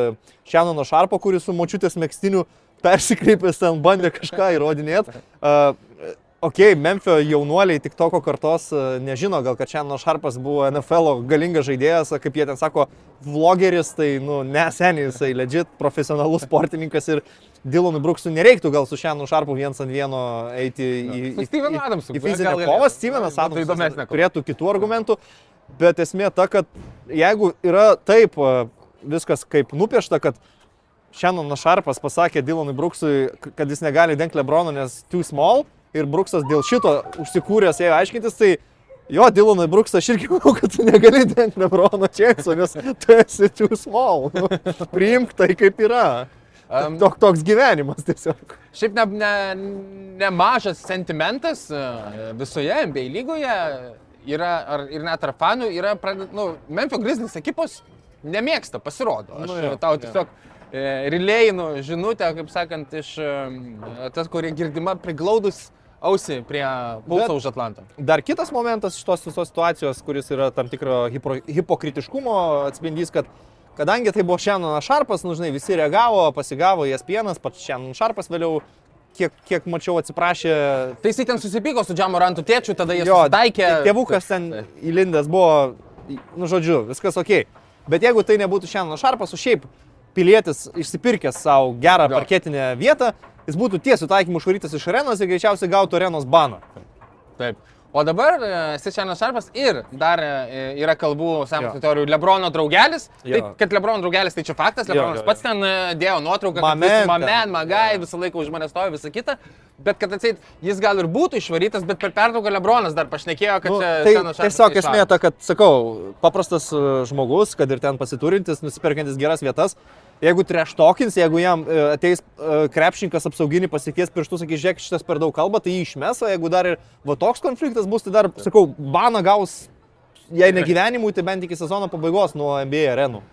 Šenono Šarpo, kuris su močiutės mėgstiniu persikreipęs ten bandė kažką įrodinėti. Uh, Ok, Memphio jaunuoliai tik toko kartos uh, nežino, gal kad Šenono Šarpas buvo NFL galingas žaidėjas, kaip jie ten sako, vlogeris, tai, nu, neseniai jisai legit profesionalus sportininkas ir Dylanui Bruksui nereiktų gal su Šenonu Šarpu viens ant vieno eiti į, Su Stevenu Adamsu, į fizinę kovą. Stevenas Tai Adamsas kova. turėtų kitų argumentų, bet esmė ta, kad jeigu yra taip uh, viskas kaip nupiešta, kad Šenonas Šarpas pasakė Dylanui Bruksui, kad jis negali dengti Lebrono, nes too small ir Bruksas dėl šito užsikūręs ėjo aiškintis, tai jo, Dylanui Bruksas aš irgi manau, kad tu negali dengti Lebrono Česo, nes tu esi too small. Nu, priimk tai kaip yra. Am, Tok, toks gyvenimas tiesiog. Šiaip nemažas ne, nemažas sentimentas e, visoje NBA lygoje yra, ar, ir net tarp fanų, yra, pradedat, nu, Memphis Grizzlies ekipos nemėgsta, pasirodo. Aš Nu jo, tau tiesiog e, relėjinu žinutę, kaip sakant, iš e, tas, kurie girdima priglaudus ausį prie pulso už Atlantą. Dar kitas momentas šitos visos situacijos, kuris yra tam tikro hipro, hipokritiškumo atspindys, kad kadangi tai buvo Šenonas Šarpas, nu žinai, visi reagavo, pasigavo jas pienas, pats Šenonas Šarpas vėliau, kiek, kiek mačiau, atsiprašė. Tai jisai ten susipyko su Džamorantu tėčiu, tada jie Jo, taikė. Tėvukas ten įlindęs buvo, nu žodžiu, viskas ok. Bet jeigu tai nebūtų Šenonas Šarpas, o šiaip pilietis išsipirkęs savo gerą Jo. parketinę vietą, jis būtų tiesių taikymų išvarytas iš arenos ir greičiausiai gautų arenos baną. Taip. O dabar e, esi Šenas Šarpas ir dar e, yra kalbų sąmokslo Jo. teorijų Lebrono draugelis. Tai, Jo. kad Lebrono draugelis tai čia faktas, Lebronas jo, pats ten e, dėjo nuotrauką, Mamen mamen, magai, visą laiką už mane stovi, visą kitą. Bet kad atseit, jis gal ir būtų išvarytas, bet per pertrauką Lebronas dar pašnekėjo, kad Nu, čia tai tiesiog neišvaro. esmė ta, kad, sakau, paprastas žmogus, kad ir ten pasiturintis, nusipirkantis geras vietas, jeigu treštokins, jeigu jam e, ateis e, krepšininkas apsauginį pasikės pirštus, sakys, žiūrėk, šitas per daug kalba, tai jį išmes, o jeigu dar ir va toks konfliktas bus, tai dar, sakau, baną gaus, jei ne gyvenimui, tai bent iki sezono pabaigos nuo NBA arenų.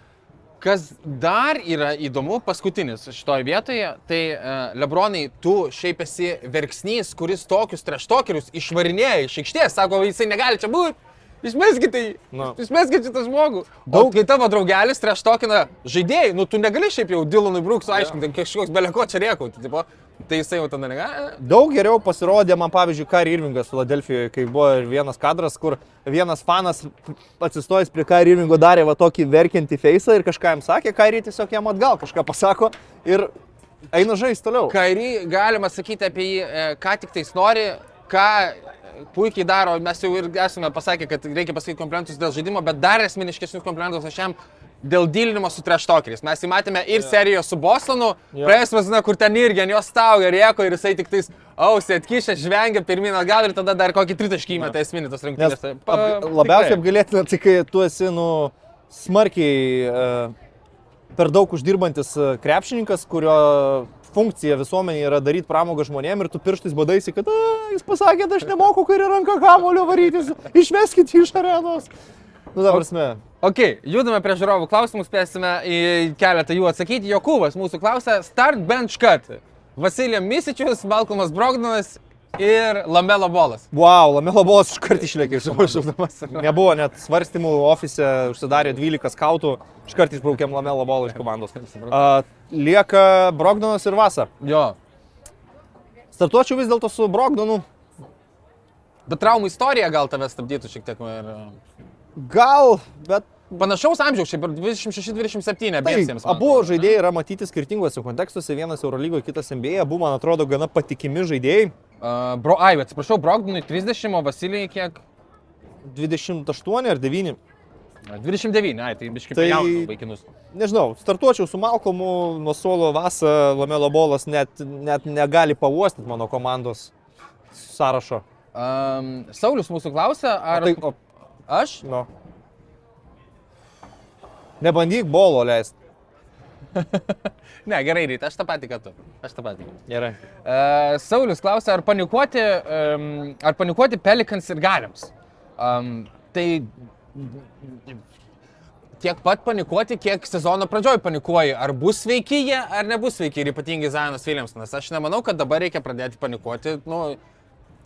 Kas dar yra įdomu, paskutinis šitoje vietoje, tai uh, Lebronai, tu šiaip esi verksnys, kuris tokius treštokerius išvarinėja iš aikštės, sako, jisai negali čia būti. Išmeskite jį. Nu. Išmeskite šitą žmogų. Daug, kai tavo draugelis treštokina žaidėjai, nu tu negali šiaip jau Dylanui Brooksui aiškinti, kažkoks beleko čia riekauti. Tipo, tai jisai jau tada negali. Daug geriau pasirodė man, pavyzdžiui, Kari Irvingas Filadelfijoje, kai buvo ir vienas kadras, kur vienas fanas atsistojęs prie Kari Irvingo darė va tokį verkiantį feisą ir kažką jam sakė, Kari tiesiog jam atgal kažką pasako ir eina žaisti toliau. Kairį galima sakyti apie jį, e, ką tik tais nori, ką puikiai daro, mes jau ir esame pasakę, kad reikia pasakyti komplimentus dėl žaidimo, bet dar esminiškesnius komplimentus aš jam dėl dylinimo su treštokeriais. Mes jį matėme ir serijoje su Bostonu, praėjus vasina, kur ten irgi ant jo staugia, rieko ir jisai tik tais ausį atkišę, žvengia pirmin atgal ir tada dar kokį tritaškį įmeta esminį tos rungtynės. Tai, pa- ap, labiausiai apgalėtina, tai kai tu esi, nu, smarkiai e, per daug uždirbantis e, krepšininkas, kurio funkcija visuomenėje yra daryti pramogą žmonėm ir tu pirštais badaisi, kad jis pasakė, kad aš nemoku kairį ranką kamulio varytis, išmeskit iš arenos. Nu, ta prasme. Ok, judame prie žiūrovų klausimų, spėsime į keletą jų atsakyti. Jokūvas mūsų klausia, start bench cut. Vasilija Misičius, Malcolmas Brogdonas ir Lamelo Bolas. Wow, Lamelo Bolas iškart išlėkė iš užšaudamas. Nebuvo net svarstymų, ofise užsidarė 12 skautų, iškart išbraukėm Lamelo Bolą iš komandos. A, lieka Brogdonas ir Vasa. Jo. Startuočiau vis dėlto su Brogdonu. Bet traumų istorija gal tave stabdytų šiek tiek. Ir... Gal, bet Panašaus amžiaus, šiaip ir 26-27 tai, abiesiems. man abu žaidėjai yra matyti skirtingose kontekstuose, vienas Eurolygoje, kitas NBA, abu, man atrodo, gana patikimi žaidėjai. Uh, bro, ai, atsiprašau, Brogdonui 30, o Vasilijai kiek? 28 ar 9. 29, ai, tai biškai Tai- jaunų vaikinus. Nežinau, startuočiau su Malcolmu, nuo suolo Vasa, Lamelo Bolas net, net negali pavostyti mano komandos sąrašo. Um, Saulis mūsų klausia, O ar... tai, o, Aš? nu. Nebandyk bolo leisti. Ne, gerai, ryte, aš tą patį, kad tu. Aš tą patį. Gerai. Uh, Saulis klausia, ar panikuoti, um, ar panikuoti Pelikans ir Galiams. Um, tai tiek pat panikuoti, kiek sezono pradžioj panikuoji, ar bus sveiki jie, ar nebus sveiki, ir ypatingai Zajonas Williamsonas. Aš nemanau, kad dabar reikia pradėti panikuoti. Nu,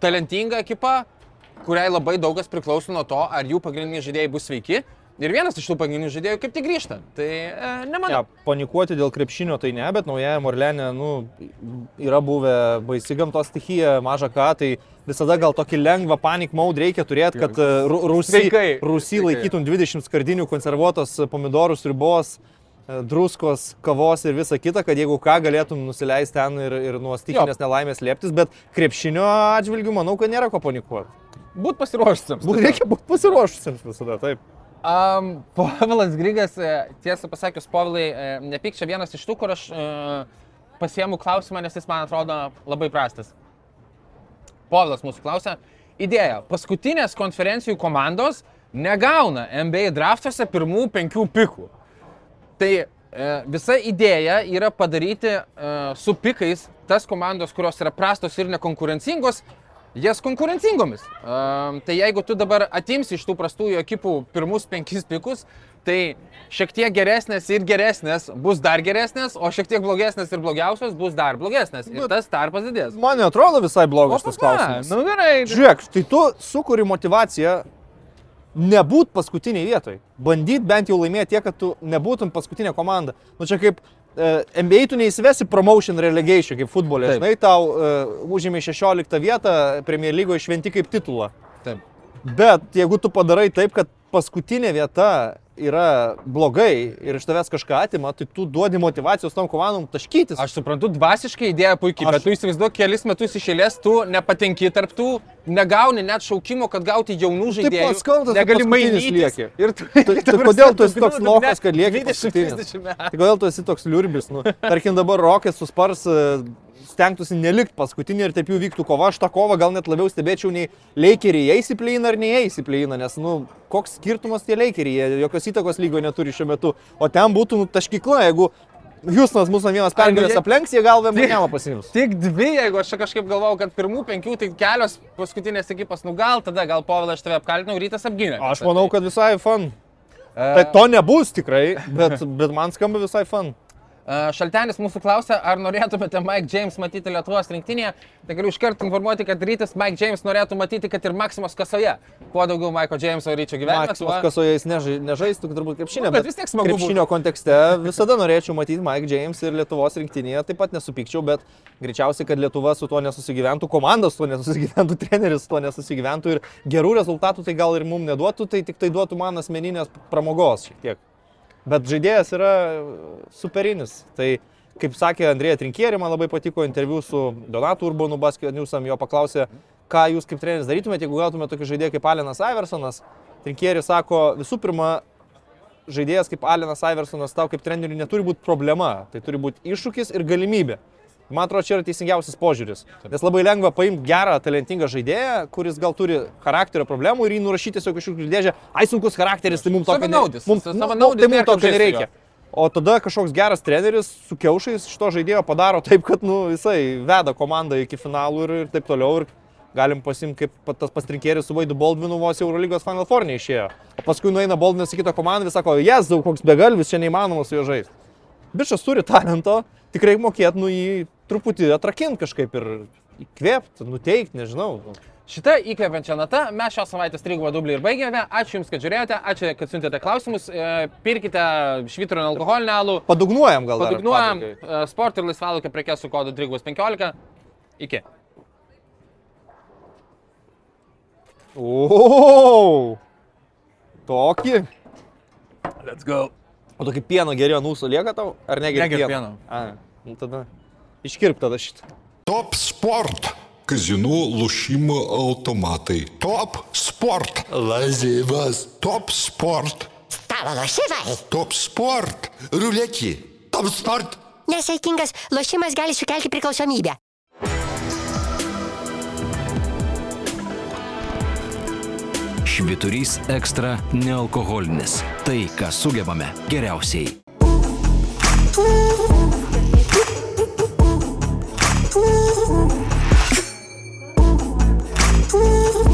talentinga ekipa, kuriai labai daugas priklauso nuo to, ar jų pagrindiniai žaidėjai bus sveiki. Ir vienas iš tų pagrindinių žaidėjų kaip tik grįžta. Tai e, nemanau. Ja, panikuoti dėl krepšinio tai ne, bet naujajame Orlenė nu, yra buvę baisi gamtos stichija, maža ką, tai visada gal tokį lengvą panik mode reikia turėti, kad e, ru- Rusy, Sveikai. Rusy Sveikai. laikytum 20 skardinių konservuotos pomidorų sriubos, e, druskos, kavos ir visa kita, kad jeigu ką galėtum nusileisti ten ir, ir nuo stichinės nelaimės lieptis, bet krepšinio atžvilgių manau, kad nėra ko panikuoti. Būt pasiruošusiems. Būt reikia būti pasiruošusiems visada, taip. Um, Povilas Grigas, e, tiesą pasakius, Povilai, e, nepyk čia vienas iš tų, kur aš uh, pasiemu klausimą, nes jis man atrodo labai prastas. Povilas mūsų klausia, idėja, paskutinės konferencijų komandos negauna NBA draftuose pirmų penkių pikų. Tai e, visa idėja yra padaryti e, su pikais tas komandos, kurios yra prastos ir nekonkurencingos, jas konkurencingomis. Um, tai jeigu tu dabar atimsi iš tų prastųjų ekipų pirmus penkis pikus, tai šiek tiek geresnės ir geresnės bus dar geresnės, o šiek tiek blogesnės ir blogiausios bus dar blogesnės. Ir tas tarpas didės. Man netrodo visai blogas tas klausimas. Nu gerai. Žiūrėk, tai tu sukuri motivaciją nebūt paskutiniai vietoj. Bandyt bent jau laimėti tiek, kad tu nebūtum paskutinė komanda. Nu čia kaip NBA tu neįsivesi promotion relegation kaip futbolė. Taip. Žinai, tau e, užėmė 16 vietą Premier lygoje šventi kaip titulą. Taip. Bet jeigu tu padarai taip, kad paskutinė vieta yra blogai ir iš tavęs kažką atima, tai tu duodi motivacijos tom komandom taškytis. Aš suprantu, dvasiškai idėja puikiai, Aš- bet tu įsivaizduok, kelis metus iš eilės tu nepatenki tarp tų, negauni net šaukimo, kad gauti jaunų žaidėjų. pats kaltas, kad negali mainytis. Ir tu, Tai- tai kodėl tu esi toks lochas, kad lieki 20-30 paskutinis? metų. Tai kodėl tu esi toks liurbis? Nu, tarkim dabar Rokės suspars stengtųsi nelikti paskutinį ir taip jų vyktų kova. Aš tą kovą gal net labiau stebėčiau nei Leikeriai eis į pleiną ar neįeis į pleiną, nes, nu, koks skirtumas tie Leikeriai, jie jokios įtakos lygoje neturi šiuo metu. O ten būtų nu, taškykla, jeigu Houstonas mūsų vienas pergalės jie- aplenks, jie gal vieną pasiims. Tik dvi, jeigu aš kažkaip galvojau, kad pirmų penkių, tai kelios paskutinės ekipos, nu gal tada, gal Povilas aš tave apkaltinau, rytas apgynė. Aš manau, kad visai fan. Tai to nebus tikrai, bet, bet man skamba visai fan. Šaltenis mūsų klausia, ar norėtumėte Mike James matyti Lietuvos rinktinėje. Tai galiu iškart informuoti, kad rytis Mike James norėtų matyti, kad ir Maksimas kasoje. Kuo daugiau Mike Jameso ryčio gyvenime. Maksimas kasoje jis nežai, nežaistų turbūt krepšinio, Nu, bet vis tiek smagu būtų. krepšinio kontekste visada norėčiau matyti Mike James ir Lietuvos rinktinėje, taip pat nesupykčiau, bet greičiausiai, kad Lietuva su tuo nesusigyventų, komandos su tuo nesusigyventų, treneris su tuo nesusigyventų ir gerų rezultatų tai gal ir mums neduotų, tai tik tai duotų man asmeninės pramogos šiek tiek. Bet žaidėjas yra superinis. Tai kaip sakė Andrėja Trinkierė, man labai patiko interviu su Donatu Urbanu Baskio Newsam, jo paklausė, ką jūs kaip treneris darytumėte, jeigu gautumėte tokį žaidėją kaip Alenas Iversonas. Trinkierė sako, visų pirma, žaidėjas kaip Alenas Iversonas tau kaip treneriui neturi būti problema, tai turi būti iššūkis ir galimybė. Man atrodo, čia yra teisingiausias požiūris. Nes labai lengva paimti gerą, talentingą žaidėją, kuris gal turi charakterio problemų ir jį nurašyti tiesiog iš šiukšlių dėžę. Ai, sunkus charakteris, tai mums tokio ne- Savanaudis, mums- nu, savanaudis, tai mums su nereikia. O tada kažkoks geras treneris su kiaušais šito žaidėjo padaro taip, kad nu, jisai veda komandą iki finalų ir, ir taip toliau. Ir galim pasimti, kaip tas pastrinkėris su Vaidu Baldvinu vos Eurolygos Final Four neišėjo. O paskui nueina Baldvinas į kitą komandą ir sako, jezau, koks begalvis, čia neįmanoma su juo žaisti. Bišas turi talento, tikrai mokėt nu jį truputį atrakinti kažkaip ir įkvėpti, nuteikti, nežinau. Šitą įkvepiančią natą mes šios savaitės trigubą dublį ir baigėme. Ačiū Jums, kad žiūrėjote, ačiū, kad siuntėte klausimus. E, Pirkite švitro alkoholinį alų. Padugnuojam gal Padugnuojam e, sport ir laisvalokio prekes su kodu 315. Iki. O, tokį. Let's go. O tokį pieno geriau nusų lieka tau? Ar negeriu Negeriu pieno. A, nu tada. Iškirp tada šitą. Top sport. Kazinų lošimo automatai. Top sport. Lazivas. Top sport. Stalo lošimai. Top sport. Ruletį. Top sport. Nesveikingas lošimas gali sukelti priklausomybę. Šviturys ekstra nealkoholinis. Tai, ką sugebame geriausiai. Ooh.